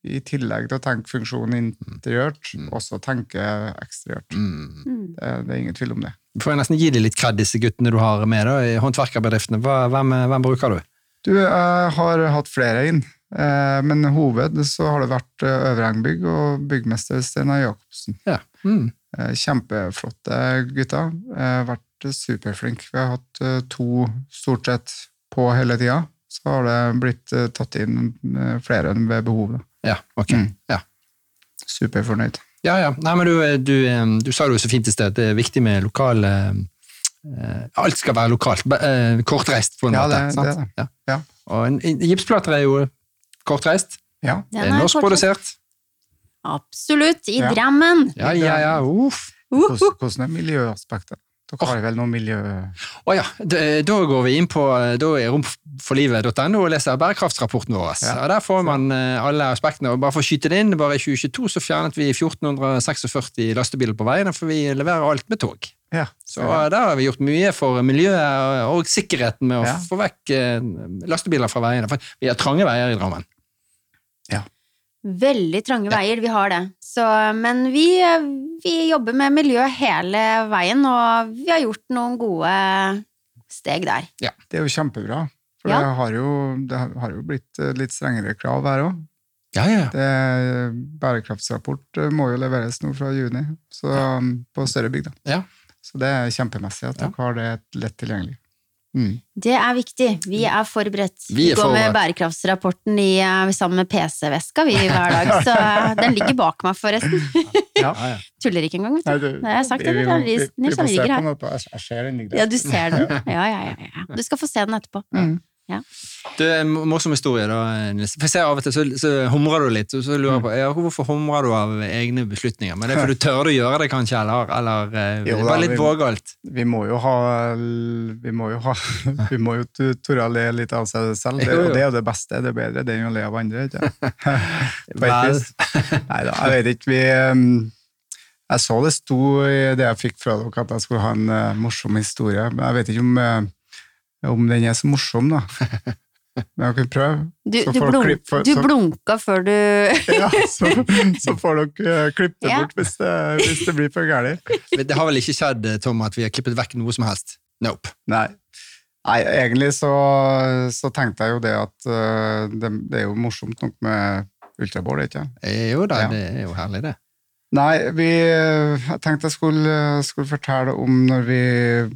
Speaker 3: I tillegg til å tenke funksjon interiørt,
Speaker 2: Mm.
Speaker 3: også tenke eksteriørt.
Speaker 2: Mm.
Speaker 1: Mm.
Speaker 3: Det, det er ingen tvil om det.
Speaker 2: Får jeg nesten gi deg litt kred, disse guttene du har med da, i håndverkerbedriftene. Hvem, hvem bruker du?
Speaker 3: Du, jeg har hatt flere inn, eh, men hoved så har det vært eh, Øvre Engbygg og byggmester Steinar Jacobsen.
Speaker 2: Ja. Mm.
Speaker 3: Eh, Kjempeflotte gutter. Eh, Vært superflink. Vi har hatt eh, to stort sett på hele tida. Så har det blitt eh, tatt inn eh, flere enn ved behov.
Speaker 2: Ja, ok.
Speaker 3: Mm.
Speaker 2: Ja.
Speaker 3: Superfornøyd.
Speaker 2: Ja, ja. Nei, men du, du, eh, du sa det jo så fint i sted, det er viktig med lokale eh, eh, Alt skal være lokalt. Eh, Kortreist, på en
Speaker 3: Ja,
Speaker 2: måte.
Speaker 3: det-
Speaker 2: sant?
Speaker 3: det det.
Speaker 2: Ja.
Speaker 3: Ja.
Speaker 2: Og en, en, gipsplater er jo kortreist.
Speaker 3: Ja.
Speaker 1: Den
Speaker 2: Det er
Speaker 1: er
Speaker 2: norskprodusert.
Speaker 1: Absolutt. I
Speaker 3: Ja.
Speaker 1: Drammen.
Speaker 2: Ja, ja, ja. Uff.
Speaker 3: Hvordan, hvordan er miljøaspektet? Dere har vel noe miljø...
Speaker 2: Å ja, da, da går vi inn på da er romforlivet.no og leser bærekraftsrapporten vår.
Speaker 3: Ja.
Speaker 2: Og Der får man eh, alle aspektene. og Bare for å skyte det inn, bare i 2022 så fjernet vi 1446 lastebiler på veiene, for vi leverer alt med tog.
Speaker 3: Ja,
Speaker 2: Så ja. der har vi gjort mye for miljøet og sikkerheten med å få vekk eh, lastebiler fra veiene. For vi har trange veier i Drammen.
Speaker 1: Veldig trange veier, vi har det. Så, men vi, vi jobber med miljø hele veien, og vi har gjort noen gode steg der.
Speaker 3: Det er jo kjempebra. For
Speaker 1: Ja.
Speaker 3: det, har jo, det har jo blitt litt strengere krav her òg.
Speaker 2: Ja, ja.
Speaker 3: Bærekraftsrapport eh, må jo leveres nå fra juni, så, på større bygd.
Speaker 2: Ja.
Speaker 3: Så det er kjempemessig at
Speaker 2: Ja.
Speaker 3: dere har det lett tilgjengelig. Mm.
Speaker 1: Det er viktig. Vi er forberedt.
Speaker 2: Vi er
Speaker 1: går med bærekraftsrapporten i, eh, sammen med PC-veska vi hver dag, [LAUGHS] så eh, den ligger bak meg, forresten.
Speaker 3: Ja.
Speaker 2: ja, ja.
Speaker 1: Tuller ikke engang. vet du.
Speaker 3: Nei, du,
Speaker 1: Nei, jeg har sagt det,
Speaker 3: vi, vi, vi, vi,
Speaker 1: vi,
Speaker 3: vi, vi
Speaker 1: vi,
Speaker 3: på den. Jeg, jeg ser den
Speaker 1: Ja, du ser den. [LAUGHS] Ja, ja, ja, ja. Du skal få se den etterpå.
Speaker 3: Mm.
Speaker 2: Du, en morsom historie, da. Nils. For jeg ser Av og til så, så humrer du litt, og så lurer jeg på ja, hvorfor humrer du av egne beslutninger. Men det er fordi du tør å gjøre det, kanskje? Eller, eller eh,
Speaker 3: Jo da,
Speaker 2: bare litt vågalt?
Speaker 3: Vi må jo ha Vi må jo ha [LAUGHS] Vi må jo tørre å le litt av seg selv. Det,
Speaker 2: Jo, jo.
Speaker 3: og det er jo det beste. Det er bedre det enn å le av andre. ikke [LAUGHS]
Speaker 2: Vel.
Speaker 3: vis. Neida, jeg vet ikke. Vi um, Jeg så det sto i det jeg fikk fra dere, at jeg skulle ha en uh, morsom historie. Men jeg vet ikke om, eh, om den er så morsom, da. [LAUGHS] Men jeg kan prøve.
Speaker 1: Du,
Speaker 3: Så
Speaker 1: du, blunk,
Speaker 3: klipp for-
Speaker 1: du
Speaker 3: så-
Speaker 1: blunka før du [LAUGHS]
Speaker 3: Ja, så, så får dere eh, klippe det
Speaker 1: Ja.
Speaker 3: bort hvis det, hvis det blir for gærent.
Speaker 2: Det har vel ikke skjedd, Tom, at vi har klippet vekk noe som helst? Nope.
Speaker 3: Nei. Nei, egentlig så, så tenkte jeg jo det at uh, det, det er jo morsomt nok med ultraball, ikke sant?
Speaker 2: Eh, Jo da,
Speaker 3: Ja.
Speaker 2: det er jo herlig, det.
Speaker 3: Nei, vi, jeg tenkte jeg skulle, skulle fortelle om når vi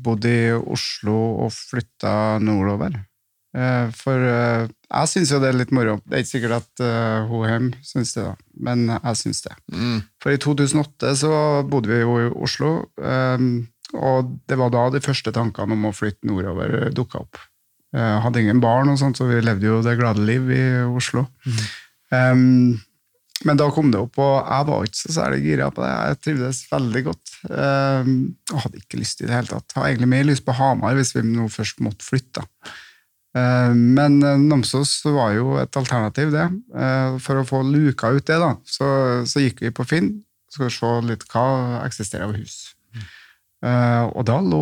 Speaker 3: bodde i Oslo og flytta nordover. Eh, For eh, jeg syns jo det er litt moro. Det er ikke sikkert at uh, hun hjemme syns det, da, men jeg syns det.
Speaker 2: Mm.
Speaker 3: For i 2008 så bodde vi jo i Oslo, og det var da de første tankene om å flytte nordover dukka opp. Jeg hadde ingen barn, og sånt, så vi levde jo det glade liv i Oslo. Um, men da kom det opp, og jeg var ikke så særlig gira på det. Jeg trivdes veldig godt. Um, og hadde ikke lyst i det hele tatt. Hadde egentlig mer lyst på Hamar hvis vi nå først måtte flytte. Eh, Men eh, Namsos var jo et alternativ, det. Eh, For å få luka ut det, da, så, så gikk vi på Finn skal se litt hva eksisterer av hus. Og da lå,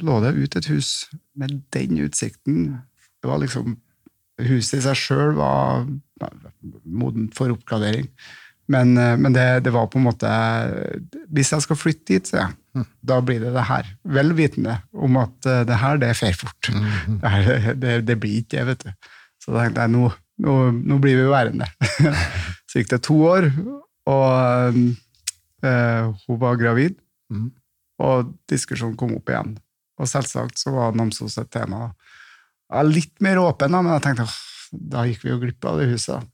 Speaker 3: lå det ut et hus med den utsikten. Det var liksom Huset i seg sjøl var modent for oppgradering. Men, eh, men det, det var på en måte Hvis jeg skal flytte dit, så ja, da blir det det her. Vel vitende om at eh, det her, det fer fort. Det, her, [LAUGHS] det, det blir ikke det, vet du. Så da tenkte jeg nå, nå, nå blir vi værende. [LAUGHS] så gikk det to år, og øh, hun var gravid,
Speaker 2: Mhm.
Speaker 3: og diskusjonen kom opp igjen. Og selvsagt så var Namsos et tema. Jeg var litt mer åpen, da, men jeg tenkte da gikk vi jo glipp av det huset.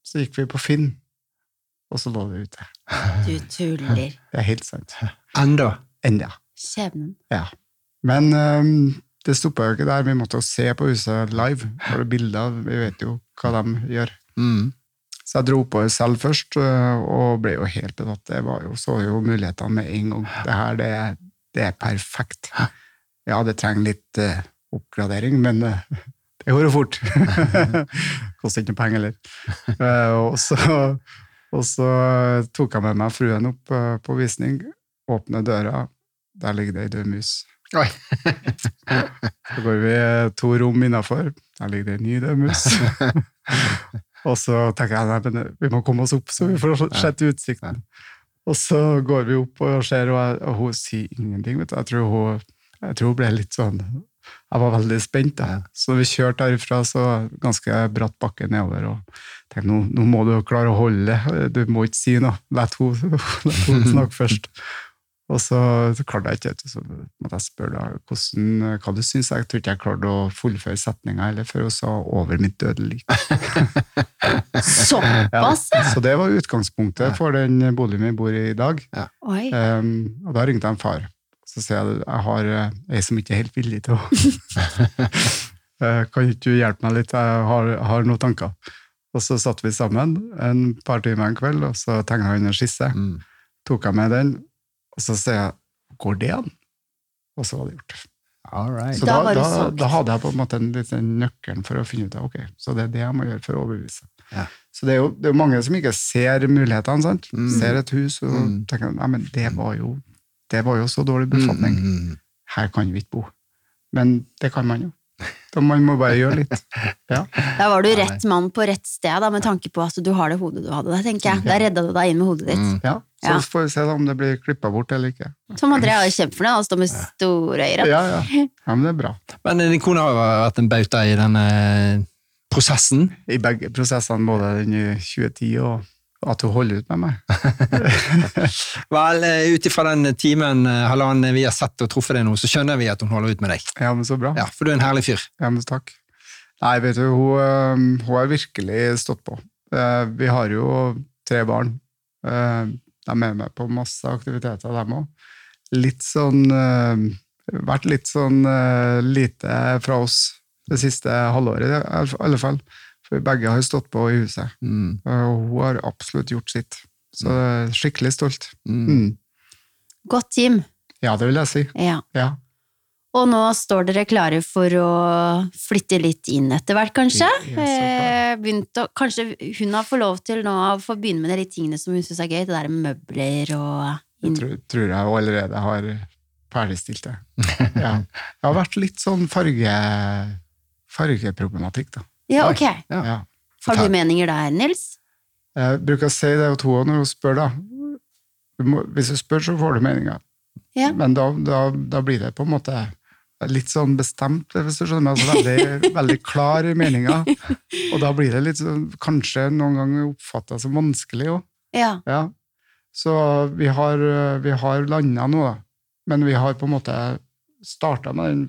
Speaker 3: Så gikk vi på Finn, og så lå det ute.
Speaker 1: Du tuller. [LAUGHS]
Speaker 3: Det er helt sant.
Speaker 2: Enda.
Speaker 3: Enda.
Speaker 1: Skjebnen.
Speaker 3: Ja. Men um, det stoppa jo ikke der. Vi måtte jo se på huset live. Har du bilder, vi vet jo hva de gjør.
Speaker 2: Mm.
Speaker 3: Så jeg dro oppover selv først, øh, og ble jo helt betatt. Det var jo, så jo mulighetene med en gang. Det her, det, det er perfekt. Ja, det trenger litt øh, oppgradering, men øh, [LAUGHS] det går jo fort. [LAUGHS] Koster ikke noe penger heller. Eh, og, så, og så tok jeg med meg fruen opp øh, på visning, åpner døra, der ligger det ei død mus.
Speaker 2: Oi. [LAUGHS]
Speaker 3: Så går vi to rom innafor. Der ligger det en ny død mus. Og så tenker jeg nei, vi må komme oss opp, så vi får sett utsikten. Og så går vi opp og ser, og, hun sier ingenting. Jeg tror hun, jeg tror hun ble litt sånn Jeg var veldig spent. da. Så vi kjørte derifra, så ganske bratt bakke nedover. og tenkte nå, nå må du klare å holde det. Du må ikke si noe. La [LAUGHS] henne snakke først. Og så, så klarte jeg ikke, så måtte jeg spørre da, hvordan, hva du syns. Jeg tror ikke jeg klarte å fullføre setninga heller, før hun sa 'over mitt døde lik'. [LAUGHS]
Speaker 1: Såpass, ja!
Speaker 3: Så det var utgangspunktet for den boligen vi bor i i dag.
Speaker 1: Oi.
Speaker 3: Um, og da ringte jeg en far. Så sier jeg jeg har ei som ikke er helt villig til å [LAUGHS] Eh, Kan ikke du hjelpe meg litt, jeg har, har noen tanker. Og så satt vi sammen en par timer en kveld, og så tegna han en skisse.
Speaker 2: Mm.
Speaker 3: Tok jeg med den, og så sier jeg 'går det an?' Og så var det gjort.
Speaker 2: All right.
Speaker 3: Så
Speaker 1: Da
Speaker 3: da, da, da hadde jeg på en måte en liten nøkkelen for å finne ut av ok, så det er det jeg må gjøre for å overbevise.
Speaker 2: Ja.
Speaker 3: Så det er, jo, det er jo mange som ikke ser mulighetene, sant?
Speaker 2: Mm.
Speaker 3: ser et hus og
Speaker 2: Mm.
Speaker 3: tenker nei, men det var jo, det var jo så dårlig befatning.
Speaker 2: Mm, mm, mm.
Speaker 3: Her kan vi ikke bo. Men det kan man jo. Da man må bare gjøre litt. Ja.
Speaker 1: Da var du rett mann på rett sted, da, med tanke på at du har det hodet du hadde der, tenker jeg. Da redda du deg inn med hodet ditt.
Speaker 2: Mm.
Speaker 3: ja. Så
Speaker 1: Ja.
Speaker 3: får vi se da om det blir klippa bort eller ikke.
Speaker 1: Tom André er jo kjempefornøyd, han står med store øyne.
Speaker 3: Ja, ja. ja, men det er bra.
Speaker 2: Men din kone har vært en bauta i denne prosessen.
Speaker 3: I begge prosessene, både den i 2010 og at hun holder ut med meg. [LAUGHS] [LAUGHS]
Speaker 2: Vel, eh, ut ifra den timen, eh, halvannen vi har sett og truffet deg nå, så skjønner vi at hun holder ut med deg.
Speaker 3: Ja, men så bra.
Speaker 2: Ja, For du er en herlig fyr.
Speaker 3: Ja, men takk. Nei, vet du, hun, hun har virkelig stått på. Eh, Vi har jo tre barn. Eh, De er med meg på masse aktiviteter, dem òg. Litt sånn Vært litt sånn lite fra oss det siste halvåret, i alle fall. For begge har stått på i huset.
Speaker 2: Mm.
Speaker 3: Og hun har absolutt gjort sitt. Så er skikkelig stolt.
Speaker 2: Mm.
Speaker 3: Mm.
Speaker 1: Godt Jim.
Speaker 3: Ja, det vil jeg si.
Speaker 1: Ja.
Speaker 3: Ja.
Speaker 1: Og nå står dere klare for å flytte litt inn etter hvert, kanskje? Eh, å, kanskje hun har fått lov til nå å få begynne med de tingene som hun syns er gøy, det der med møbler og
Speaker 3: Det tror, tror jeg allerede har ferdigstilt det. [LAUGHS] Ja. Det har vært litt sånn farge, fargeproblematikk, da.
Speaker 1: Ja, ok.
Speaker 2: Ja.
Speaker 3: Ja.
Speaker 1: Har du meninger der, Nils?
Speaker 3: Jeg bruker å si det til henne når hun spør, da. Du må, hvis du spør, så får du meninga.
Speaker 1: Ja.
Speaker 3: Men da, da, da blir det på en måte litt sånn bestemt, hvis du skjønner meg. Altså veldig, [LAUGHS] veldig klar i meninga. Og da blir det litt sånn, kanskje noen ganger oppfatta som vanskelig òg.
Speaker 1: Ja.
Speaker 3: Ja. Så vi har, vi har landa nå, da. Men vi har på en måte starta med den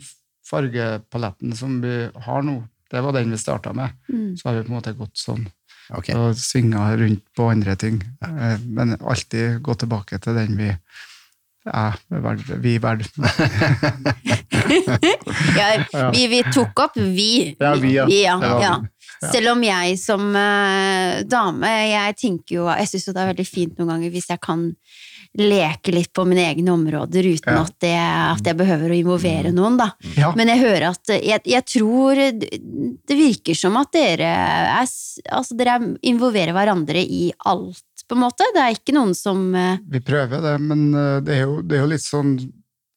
Speaker 3: fargepaletten som vi har nå. Det var den vi starta med.
Speaker 1: Mm.
Speaker 3: Så har vi på en måte gått sånn
Speaker 2: Okay.
Speaker 3: og svinga rundt på andre ting. Ja. Men alltid gå tilbake til den vi er. Vi valgte. [LAUGHS]
Speaker 1: Ja, vi, vi tok opp vi.
Speaker 3: Ja, vi, ja.
Speaker 1: vi
Speaker 3: Ja.
Speaker 1: ja. Selv om jeg som uh, dame, jeg tenker jo Jeg syns jo det er veldig fint noen ganger hvis jeg kan leke litt på mine egne områder uten
Speaker 3: Ja.
Speaker 1: at, det, at jeg behøver å involvere noen, da.
Speaker 3: Ja.
Speaker 1: Men jeg hører at Jeg, jeg tror det virker som at dere er Altså, dere er- involverer hverandre i alt, på en måte. Det er ikke noen som eh,
Speaker 3: Vi prøver det, men eh, det er, jo, det er jo litt sånn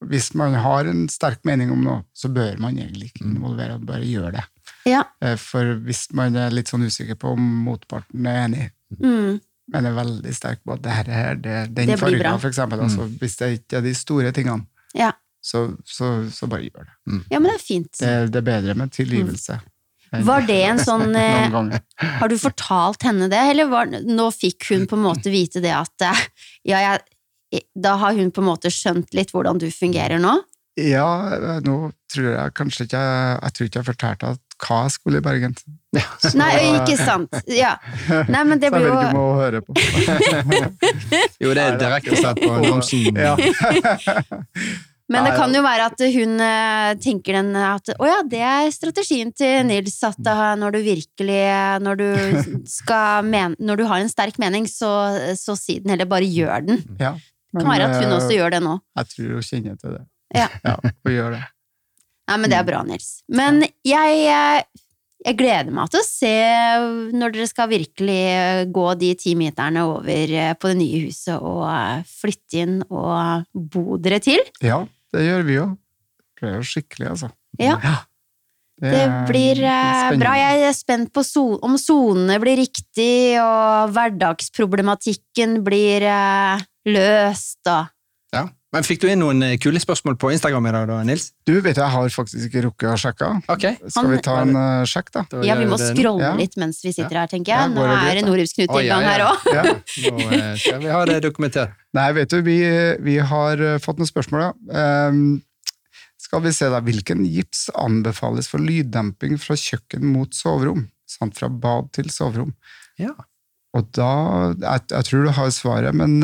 Speaker 3: Hvis man har en sterk mening om noe, så bør man egentlig ikke involvere, bare gjøre det.
Speaker 1: Ja.
Speaker 3: Eh, For hvis man er litt sånn usikker på om motparten er enig,
Speaker 1: Mm,
Speaker 3: men er veldig sterk på at det her, her det, den
Speaker 1: Det
Speaker 3: farga, for eksempel, altså, hvis det ikke er de store tingene,
Speaker 1: ja.
Speaker 3: så, så, så bare gjør det.
Speaker 1: ja, men det er fint.
Speaker 3: Det, det er bedre med tilgivelse. Mm.
Speaker 1: Var det en [LAUGHS] sånn eh. Har du fortalt henne det, eller var, nå fikk hun på en måte vite det at eh, ja, jeg, da har hun på en måte skjønt litt hvordan du fungerer nå?
Speaker 3: Ja, eh, nå tror jeg kanskje ikke Jeg tror ikke jeg fortalte at hva jeg skulle i Bergen. Så-
Speaker 1: Nei, ikke sant. Ja. Nei, men det blir
Speaker 3: jo ikke jeg
Speaker 1: velger
Speaker 3: å høre på. [LAUGHS]
Speaker 2: Jo, det er direkte sett på [LAUGHS] Namsen.
Speaker 3: Ja. [LAUGHS]
Speaker 1: Men det kan jo være at hun eh, tenker den at å ja, det er strategien til Nils, at eh, når du virkelig Når du skal men, Når du har en sterk mening, så, så si den, eller bare gjør den.
Speaker 3: Ja,
Speaker 1: Det kan være at hun
Speaker 3: eh,
Speaker 1: også gjør det nå.
Speaker 3: Jeg tror hun kjenner til det.
Speaker 1: Ja.
Speaker 3: Ja, hun gjør det.
Speaker 1: Nei, men det er bra, Nils. Men jeg, eh, jeg gleder meg til å se når dere skal virkelig eh, gå de ti meterne over eh, på det nye huset og flytte inn og bo dere til.
Speaker 3: Ja, det gjør vi jo. Det er jo skikkelig, altså.
Speaker 1: Ja. Det blir eh,
Speaker 3: spennende.
Speaker 1: bra. Jeg er spent på so om sonene blir riktig, og hverdagsproblematikken blir løst, og
Speaker 2: Ja. Men fikk du inn noen eh, kule spørsmål på Instagram i dag, da, Nils?
Speaker 3: Du, vet jeg har faktisk ikke rukket å sjekke.
Speaker 2: Ok.
Speaker 3: Skal vi ta en uh, sjekk, da?
Speaker 1: Ja, vi må scrolle litt mens vi sitter her, tenker jeg. Nå er det
Speaker 2: Å,
Speaker 1: i gang her òg.
Speaker 3: Ja. [LAUGHS]
Speaker 2: Nå skal vi ha det dokumentert.
Speaker 3: Nei, vet du, vi, vi har eh, fått noen spørsmål, ja. Um, skal vi se da, Hvilken gips anbefales for lyddemping fra kjøkken mot soverom, samt fra bad til soverom?
Speaker 2: Ja.
Speaker 3: Og da, jeg, jeg tror du har svaret, men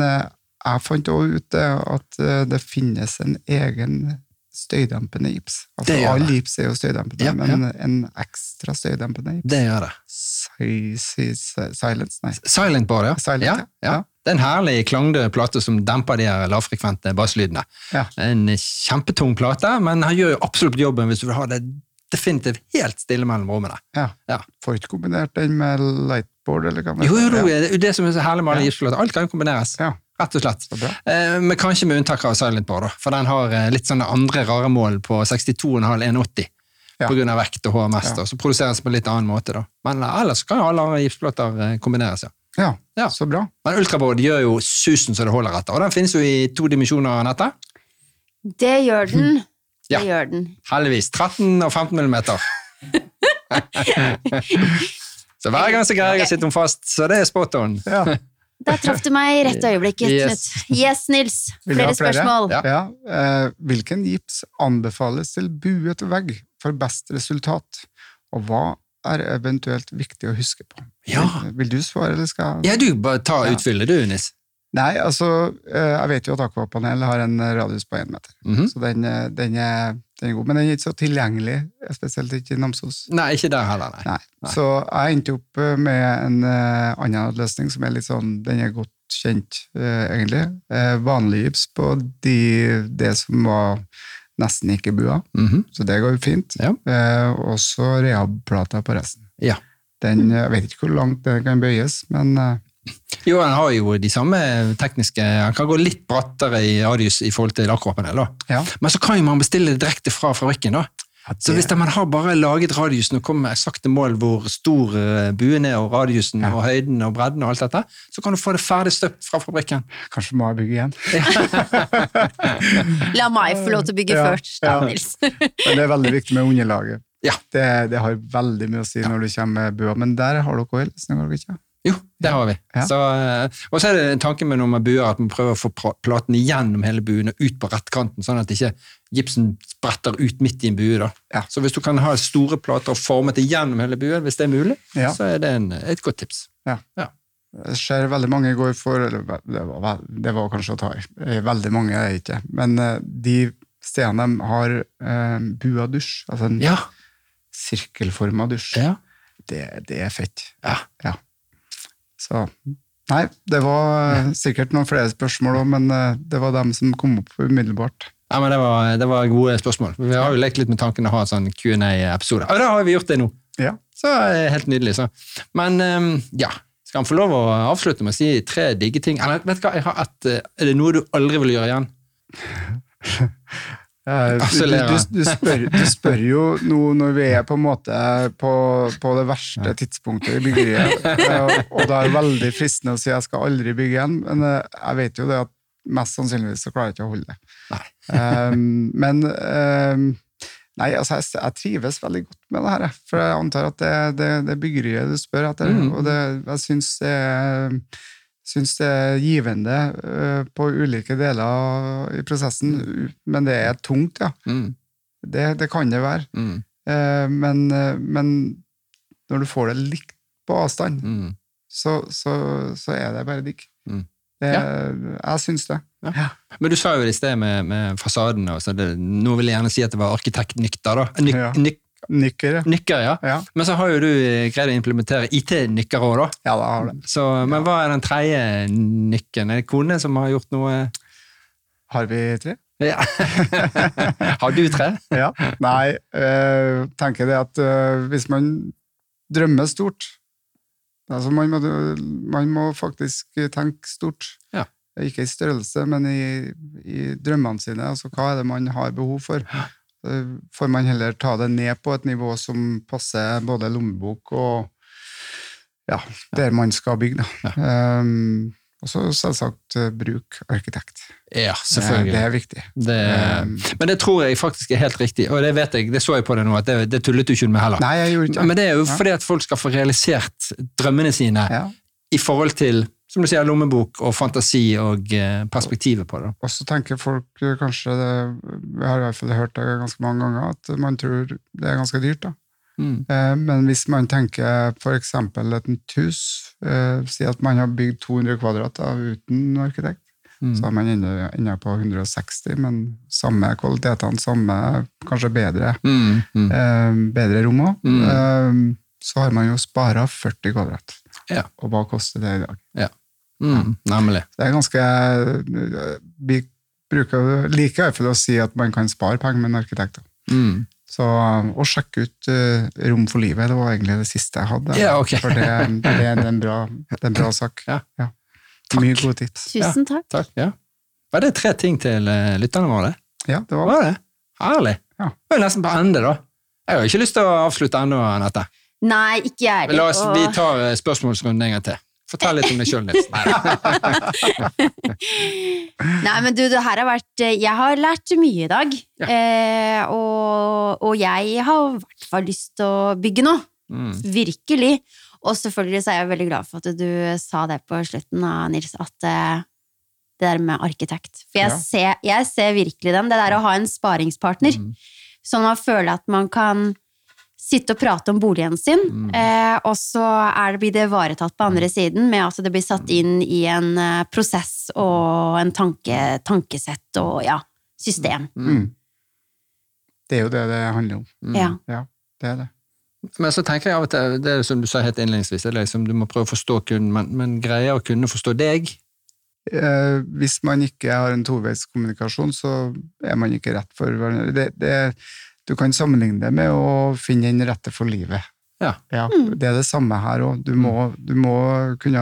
Speaker 3: jeg fant òg ut det at eh, det finnes en egen støydempende gips. Altså,
Speaker 2: alle
Speaker 3: gips er jo støydempende,
Speaker 2: Ja,
Speaker 3: men en ekstra støydempende gips.
Speaker 2: Det gjør det.
Speaker 3: Si- si- si- Silence? Nei.
Speaker 2: Silent bar, ja.
Speaker 3: Silent,
Speaker 2: ja,
Speaker 3: ja.
Speaker 2: ja.
Speaker 3: Ja.
Speaker 2: Det er en herlig klangdød plate som demper de her lavfrekvente basslydene.
Speaker 3: Ja.
Speaker 2: En kjempetung plate, men han gjør jo absolutt jobben hvis du vil ha det definitivt helt stille mellom rommene.
Speaker 3: Ja.
Speaker 2: Ja.
Speaker 3: Får ikke kombinert den med lightboard, eller hva det
Speaker 2: Jo, jo, jo,
Speaker 3: Ja.
Speaker 2: det er jo det som er så herlig med alle
Speaker 3: Ja.
Speaker 2: gipsplater. Alt kan jo kombineres.
Speaker 3: Ja.
Speaker 2: Rett og slett. Eh, men kanskje med unntak av Silent Bar, da. For den har eh, litt sånne andre rare mål på 62,5-180
Speaker 3: Ja.
Speaker 2: av vekt og HMS,
Speaker 3: Ja.
Speaker 2: da. Så produseres på en litt annen måte, da. Men eh, ellers kan jo alle andre gipsplater eh, kombineres, ja.
Speaker 3: Ja,
Speaker 2: Ja.
Speaker 3: så bra.
Speaker 2: Men ultrabord gjør jo susen så det holder etter, og den finnes jo i to dimensjoner, Anette.
Speaker 1: Det gjør den. Det
Speaker 2: Ja.
Speaker 1: gjør den.
Speaker 2: Heldigvis. 13 og 15 millimeter. [LAUGHS] [LAUGHS] så hver gang så greier jeg å sitte den fast, så det er spot on.
Speaker 3: Ja. [LAUGHS]
Speaker 1: Der traff du meg i rett øyeblikket,
Speaker 2: Yes.
Speaker 1: Knut. Yes, Nils. Flere
Speaker 3: flere?
Speaker 1: spørsmål.
Speaker 2: Ja.
Speaker 3: Ja. Eh, hvilken gips anbefales til buet vegg for best resultat, og hva er eventuelt viktig å huske på?
Speaker 2: Ja.
Speaker 3: Vil, du svare, eller skal jeg?
Speaker 2: Ja, du bare ta
Speaker 3: Ja.
Speaker 2: utfyllet du, Nis.
Speaker 3: Nei, altså, eh, jeg vet jo at Aquapanel har en radius på én meter,
Speaker 2: Mhm.
Speaker 3: så den, eh, den, er, den er god, men den er ikke så tilgjengelig, spesielt ikke i Namsos.
Speaker 2: Nei, ikke der heller, nei.
Speaker 3: Nei. Så jeg endte opp eh, med en uh, annen løsning som er litt sånn, den er godt kjent, uh, egentlig. Uh, vanlig gips på de, det som var nesten ikke bua,
Speaker 2: Mhm.
Speaker 3: så det går fint.
Speaker 2: Ja.
Speaker 3: Og så rehab-plata på resten.
Speaker 2: Ja.
Speaker 3: Den, jeg vet ikke hvor langt den kan bøyes, men
Speaker 2: Jo, han har jo de samme tekniske Han kan gå litt brattere i radius i forhold til akkuratpanel, da.
Speaker 3: ja.
Speaker 2: Men så kan jo man bestille det direkte fra fabrikken, da.
Speaker 3: Det...
Speaker 2: Så hvis man har bare laget radiusen og kommer med eksakte mål hvor stor eh, buen er, og radiusen
Speaker 3: Ja.
Speaker 2: og høyden og bredden og alt dette, så kan du få det ferdig støpt fra fabrikken.
Speaker 3: Kanskje må jeg bygge igjen. [LAUGHS]
Speaker 1: La meg få lov til å bygge
Speaker 3: Ja,
Speaker 1: først, da,
Speaker 3: ja.
Speaker 1: Nils. [LAUGHS]
Speaker 3: Men det er veldig viktig med underlaget.
Speaker 2: Ja.
Speaker 3: Det, det har veldig mye å si når du kommer med bua, men der har dere en dere ikke?
Speaker 2: Jo, det har vi.
Speaker 3: Ja.
Speaker 2: Så, eh, og så er det en tanke med når man buer at man prøver å få platen igjennom hele buen og ut på rettkanten, sånn at ikke gipsen spretter ut midt i en bue.
Speaker 3: Ja.
Speaker 2: Så hvis du kan ha store plater og formet det gjennom hele buen, hvis det er mulig,
Speaker 3: Ja.
Speaker 2: så er det en, et godt tips.
Speaker 3: Jeg ser veldig mange går for Det var, det var kanskje å ta i. Eh, Veldig mange er det ikke. Men eh, de stedene de har eh, bua dusj, altså en
Speaker 2: Ja.
Speaker 3: sirkelforma dusj,
Speaker 2: ja.
Speaker 3: det, det er fett.
Speaker 2: Ja.
Speaker 3: Så Nei, det var eh, sikkert noen flere spørsmål òg, men eh, det var dem som kom opp umiddelbart.
Speaker 2: Ja, men det var, det var gode spørsmål. Vi har jo lekt litt med tanken å ha en sånn Q&A-episode. Og da har vi gjort det nå.
Speaker 3: Ja.
Speaker 2: Så det helt nydelig. Så. Men ehm, ja, skal han få lov å avslutte med å si tre digge ting? Eller vet du hva, jeg har et, eh, er det noe du aldri vil gjøre igjen? [LAUGHS]
Speaker 3: Eh, Du, du, du, spør, du spør jo nå når vi er på en måte på, på det verste tidspunktet i byggeriet, eh, og det er veldig fristende å si jeg skal aldri bygge igjen, men eh, jeg vet jo det at mest sannsynligvis så klarer jeg ikke å holde det. Um, men um, nei, altså jeg, jeg trives veldig godt med det her, for jeg antar at det er det, det byggeriet du spør etter,
Speaker 2: Mm.
Speaker 3: og det, jeg syns det er syns det er givende uh, på ulike deler i prosessen, men det er tungt, ja.
Speaker 2: Mm,
Speaker 3: Det, det kan det være.
Speaker 2: mm,
Speaker 3: Uh, men, uh, men når du får det likt på avstand,
Speaker 2: mm.
Speaker 3: så, så, så er det bare digg. Det, ja. Jeg syns det.
Speaker 2: Ja. Men du sa jo det i sted med, med fasaden, og det, nå vil jeg gjerne si at det var arkitektnykter, da. Nyk,
Speaker 3: Ja.
Speaker 2: nyk,
Speaker 3: Nikker, ja.
Speaker 2: nykker, ja.
Speaker 3: Ja,
Speaker 2: Men så har jo du eh, greid å implementere IT-nykker òg, da.
Speaker 3: ja da har det.
Speaker 2: Så, men hva er den tredje nykken? Er det kone som har gjort noe
Speaker 3: Har vi tre?
Speaker 2: ja. [LAUGHS] Har du tre?
Speaker 3: Ja. Nei, øh, tenker det at øh, hvis man drømmer stort altså man, må, man må faktisk tenke stort.
Speaker 2: Ja.
Speaker 3: Ikke i størrelse, men i, i drømmene sine. Altså, hva er det man har behov for? Eh, Får man heller ta det ned på et nivå som passer både lommebok og ja, der man skal bygge. Ja. Um, og så selvsagt eh, bruk arkitekt.
Speaker 2: Ja, selvfølgelig.
Speaker 3: det er viktig.
Speaker 2: Det,
Speaker 3: Um,
Speaker 2: men det tror jeg faktisk er helt riktig, og det vet jeg, det så jeg på det nå, at det, det tullet du ikke med heller.
Speaker 3: Nei, jeg gjorde ikke
Speaker 2: Men det er jo fordi at folk skal få realisert drømmene sine
Speaker 3: Ja.
Speaker 2: i forhold til, som du sier, lommebok og fantasi og eh, perspektivet på det.
Speaker 3: Og så tenker folk eh, kanskje, det, jeg har i hvert fall hørt det ganske mange ganger, at man tror det er ganske dyrt. da.
Speaker 2: Mm.
Speaker 3: Eh, Men hvis man tenker eksempel et nytt hus, si at man har bygd 200 kvadrat da, uten arkitekt,
Speaker 2: Mm.
Speaker 3: så er man inne, på 160, men samme kvalitetene, samme, kanskje bedre,
Speaker 2: Mm. Mm.
Speaker 3: bedre rom også.
Speaker 2: Mm.
Speaker 3: Så har man jo spara 40 kvadrat.
Speaker 2: Ja.
Speaker 3: Og hva koster det i dag?
Speaker 2: Mm. Nemlig.
Speaker 3: Det er ganske Vi bruker, liker i hvert fall å si at man kan spare penger med en arkitekt.
Speaker 2: Mm.
Speaker 3: Så å sjekke ut uh, Rom for livet, det var egentlig det siste jeg hadde.
Speaker 2: Ja, okay.
Speaker 3: For det, det, er en bra, det er en bra sak.
Speaker 2: Ja. Takk.
Speaker 3: Mye gode tips.
Speaker 1: Tusen takk.
Speaker 2: Takk. Ja. Var det tre ting til eh, lytterne våre?
Speaker 3: Ja, det var
Speaker 2: Var det? Herlig.
Speaker 3: Ja.
Speaker 2: Det var nesten på ende, da. Jeg har ikke lyst til å avslutte ennå, Anette.
Speaker 1: Nei, ikke jeg
Speaker 2: Men La oss,
Speaker 1: Og-
Speaker 2: vi tar eh, spørsmålsrunden en gang til. Fortell litt om deg sjøl, Nils. Nei, [LAUGHS]
Speaker 1: Nei, men du, det her har vært eh, Jeg har lært mye i dag.
Speaker 2: Ja.
Speaker 1: Eh, og, og jeg har i hvert fall lyst til å bygge noe.
Speaker 2: Mm.
Speaker 1: Virkelig. Og selvfølgelig så er jeg veldig glad for at du sa det på slutten, Nils, at eh, det der med arkitekt. For jeg,
Speaker 3: Ja.
Speaker 1: ser, jeg ser virkelig den. Det der å ha en sparingspartner.
Speaker 2: Mm.
Speaker 1: Sånn man føler at man kan sitte og prate om boligen sin,
Speaker 2: Mm.
Speaker 1: eh, og så er det, blir det ivaretatt på andre siden med at det blir satt inn i en eh, prosess og en tanke, tankesett og ja, system.
Speaker 3: mm. Det er jo det det handler om.
Speaker 2: Mm.
Speaker 1: Ja.
Speaker 3: Ja, det er det.
Speaker 2: Men så tenker jeg av og til, det er som du sa helt innledningsvis, det er liksom, du må prøve å forstå kunden, men, men greier å kunne forstå deg.
Speaker 3: Eh, hvis man ikke har en toveiskommunikasjon, så er man ikke rett for hverandre. Det, det, du kan sammenligne det med å finne den rette for livet.
Speaker 2: Ja.
Speaker 1: Mm.
Speaker 3: Det er det samme her òg. Du, må- du må kunne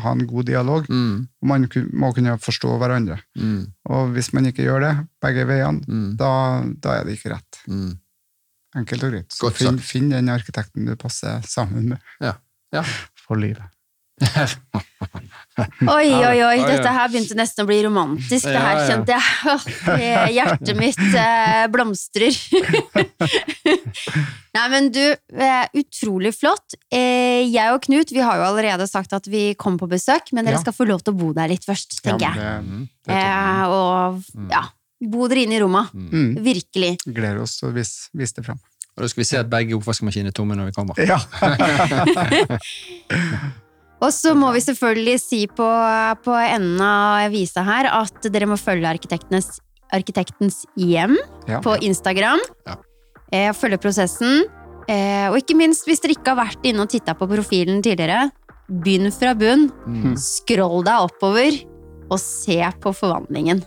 Speaker 3: ha en god dialog,
Speaker 2: Mm.
Speaker 3: og man må kunne forstå hverandre.
Speaker 2: Mm.
Speaker 3: Og hvis man ikke gjør det, begge veiene,
Speaker 2: Mm.
Speaker 3: da, da er det ikke rett.
Speaker 2: Mm.
Speaker 3: Enkelt og greit. Så finn, finn den arkitekten du passer sammen med
Speaker 2: Ja. Ja.
Speaker 3: for livet. [LAUGHS]
Speaker 1: Oi, oi, oi, dette her begynte nesten å bli romantisk. Det her kjente jeg. Hjertet mitt eh, blomstrer. [LAUGHS] Nei, men du, eh, utrolig flott. Eh, jeg og Knut vi har jo allerede sagt at vi kommer på besøk, men dere skal få lov til å bo der litt først, tenker jeg.
Speaker 3: men
Speaker 2: Mm.
Speaker 1: og ja, bo dere inne i rommet.
Speaker 3: mm.
Speaker 1: Virkelig.
Speaker 3: Gleder oss til å vise det fram.
Speaker 2: Og da skal vi se at begge oppvaskmaskinene er tomme når vi kommer.
Speaker 3: Ja. [LAUGHS]
Speaker 1: Og så må vi selvfølgelig si på, på enden av visa her at dere må følge arkitektenes, arkitektens hjem
Speaker 3: ja.
Speaker 1: på Instagram.
Speaker 2: Ja.
Speaker 1: Eh, følge prosessen. Eh, og ikke minst, hvis dere ikke har vært inne og titta på profilen tidligere, begynn fra bunn.
Speaker 2: Mm.
Speaker 1: Scroll deg oppover, og se på forvandlingen.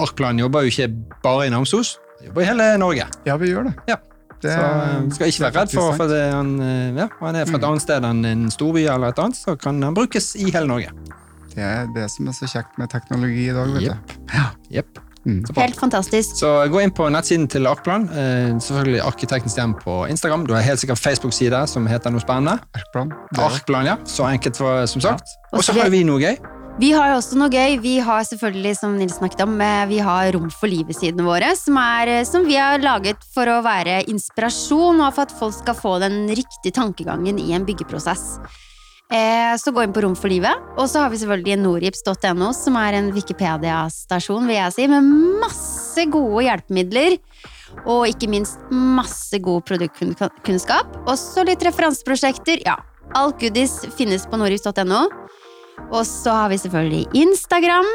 Speaker 2: Arkland jobber jo ikke bare i Namsos, han jobber i hele Norge.
Speaker 3: ja, vi gjør det.
Speaker 2: Ja.
Speaker 3: Det,
Speaker 2: så eh, skal ikke være redd for, for det, han, eh, ja, han er fra et
Speaker 3: Mm.
Speaker 2: annet sted enn en storby eller et annet, så kan han brukes i hele Norge.
Speaker 3: det er det som er så kjekt med teknologi i dag, vet
Speaker 2: yep.
Speaker 3: du.
Speaker 2: Jepp.
Speaker 3: Mm.
Speaker 2: Så.
Speaker 1: Helt fantastisk.
Speaker 2: Så gå inn på nettsiden til Arkplan. Eh, selvfølgelig Arkitektens hjem på Instagram. Du har helt sikkert Facebook-side som heter noe spennende.
Speaker 3: Arkplan.
Speaker 2: Arkplan, ja. Så enkelt for, som sagt.
Speaker 1: Og
Speaker 2: Og så har
Speaker 1: vi-
Speaker 2: vi noe gøy.
Speaker 1: Vi har jo også noe gøy. Vi har selvfølgelig, som Nils snakket om, eh, vi har Rom for livet-sidene våre, som, er, eh, som vi har laget for å være inspirasjon, og for at folk skal få den riktige tankegangen i en byggeprosess. Eh, så gå inn på Rom for livet. Og så har vi selvfølgelig norips.no, som er en Wikipedia-stasjon, vil jeg si, med masse gode hjelpemidler. Og ikke minst masse god produktkunnskap. Også litt referanseprosjekter. Ja, alt goodies finnes på norips.no. Og så har vi selvfølgelig Instagram.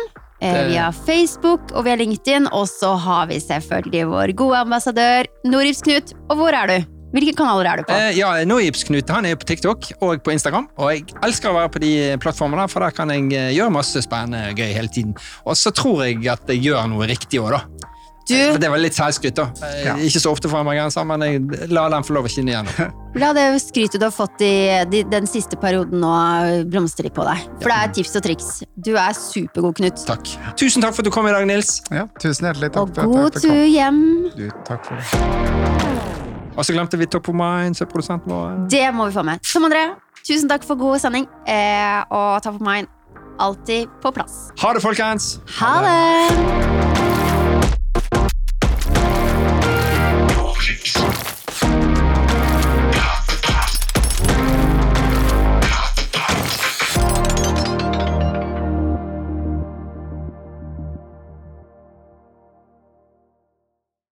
Speaker 1: Eh,
Speaker 2: Det-
Speaker 1: vi har Facebook, og vi har LinkedIn. Og så har vi selvfølgelig vår gode ambassadør Norips Knut. Og hvor er du? Hvilke kanaler er du på?
Speaker 2: Eh, ja, Norips-Knut han er på TikTok og på Instagram. Og jeg elsker å være på de plattformene, for der kan jeg eh, gjøre masse spennende gøy hele tiden. Og så tror jeg at jeg gjør noe riktig òg, da.
Speaker 1: Du,
Speaker 2: Det var litt selvskryt, da. Eh,
Speaker 3: Ja.
Speaker 2: Ikke så ofte for amerikanere, men jeg la den få lov å skinne igjen. [LAUGHS]
Speaker 1: la det skrytet du har fått i den siste perioden nå blomstre på deg. For det er tips og triks. Du er supergod, Knut.
Speaker 2: Takk. Tusen takk for at du kom i dag, Nils.
Speaker 3: Ja, tusen hjertelig takk
Speaker 1: Og
Speaker 3: for
Speaker 1: god
Speaker 3: fikk
Speaker 1: tur hjem.
Speaker 3: Du, takk for det.
Speaker 2: Og så glemte vi Top of Mind, som er produsenten vår.
Speaker 1: Det må vi få med. Som André, tusen takk for god sending. Eh, og Top of Mind alltid på plass.
Speaker 2: Ha det, folkens!
Speaker 1: Ha det! Shh.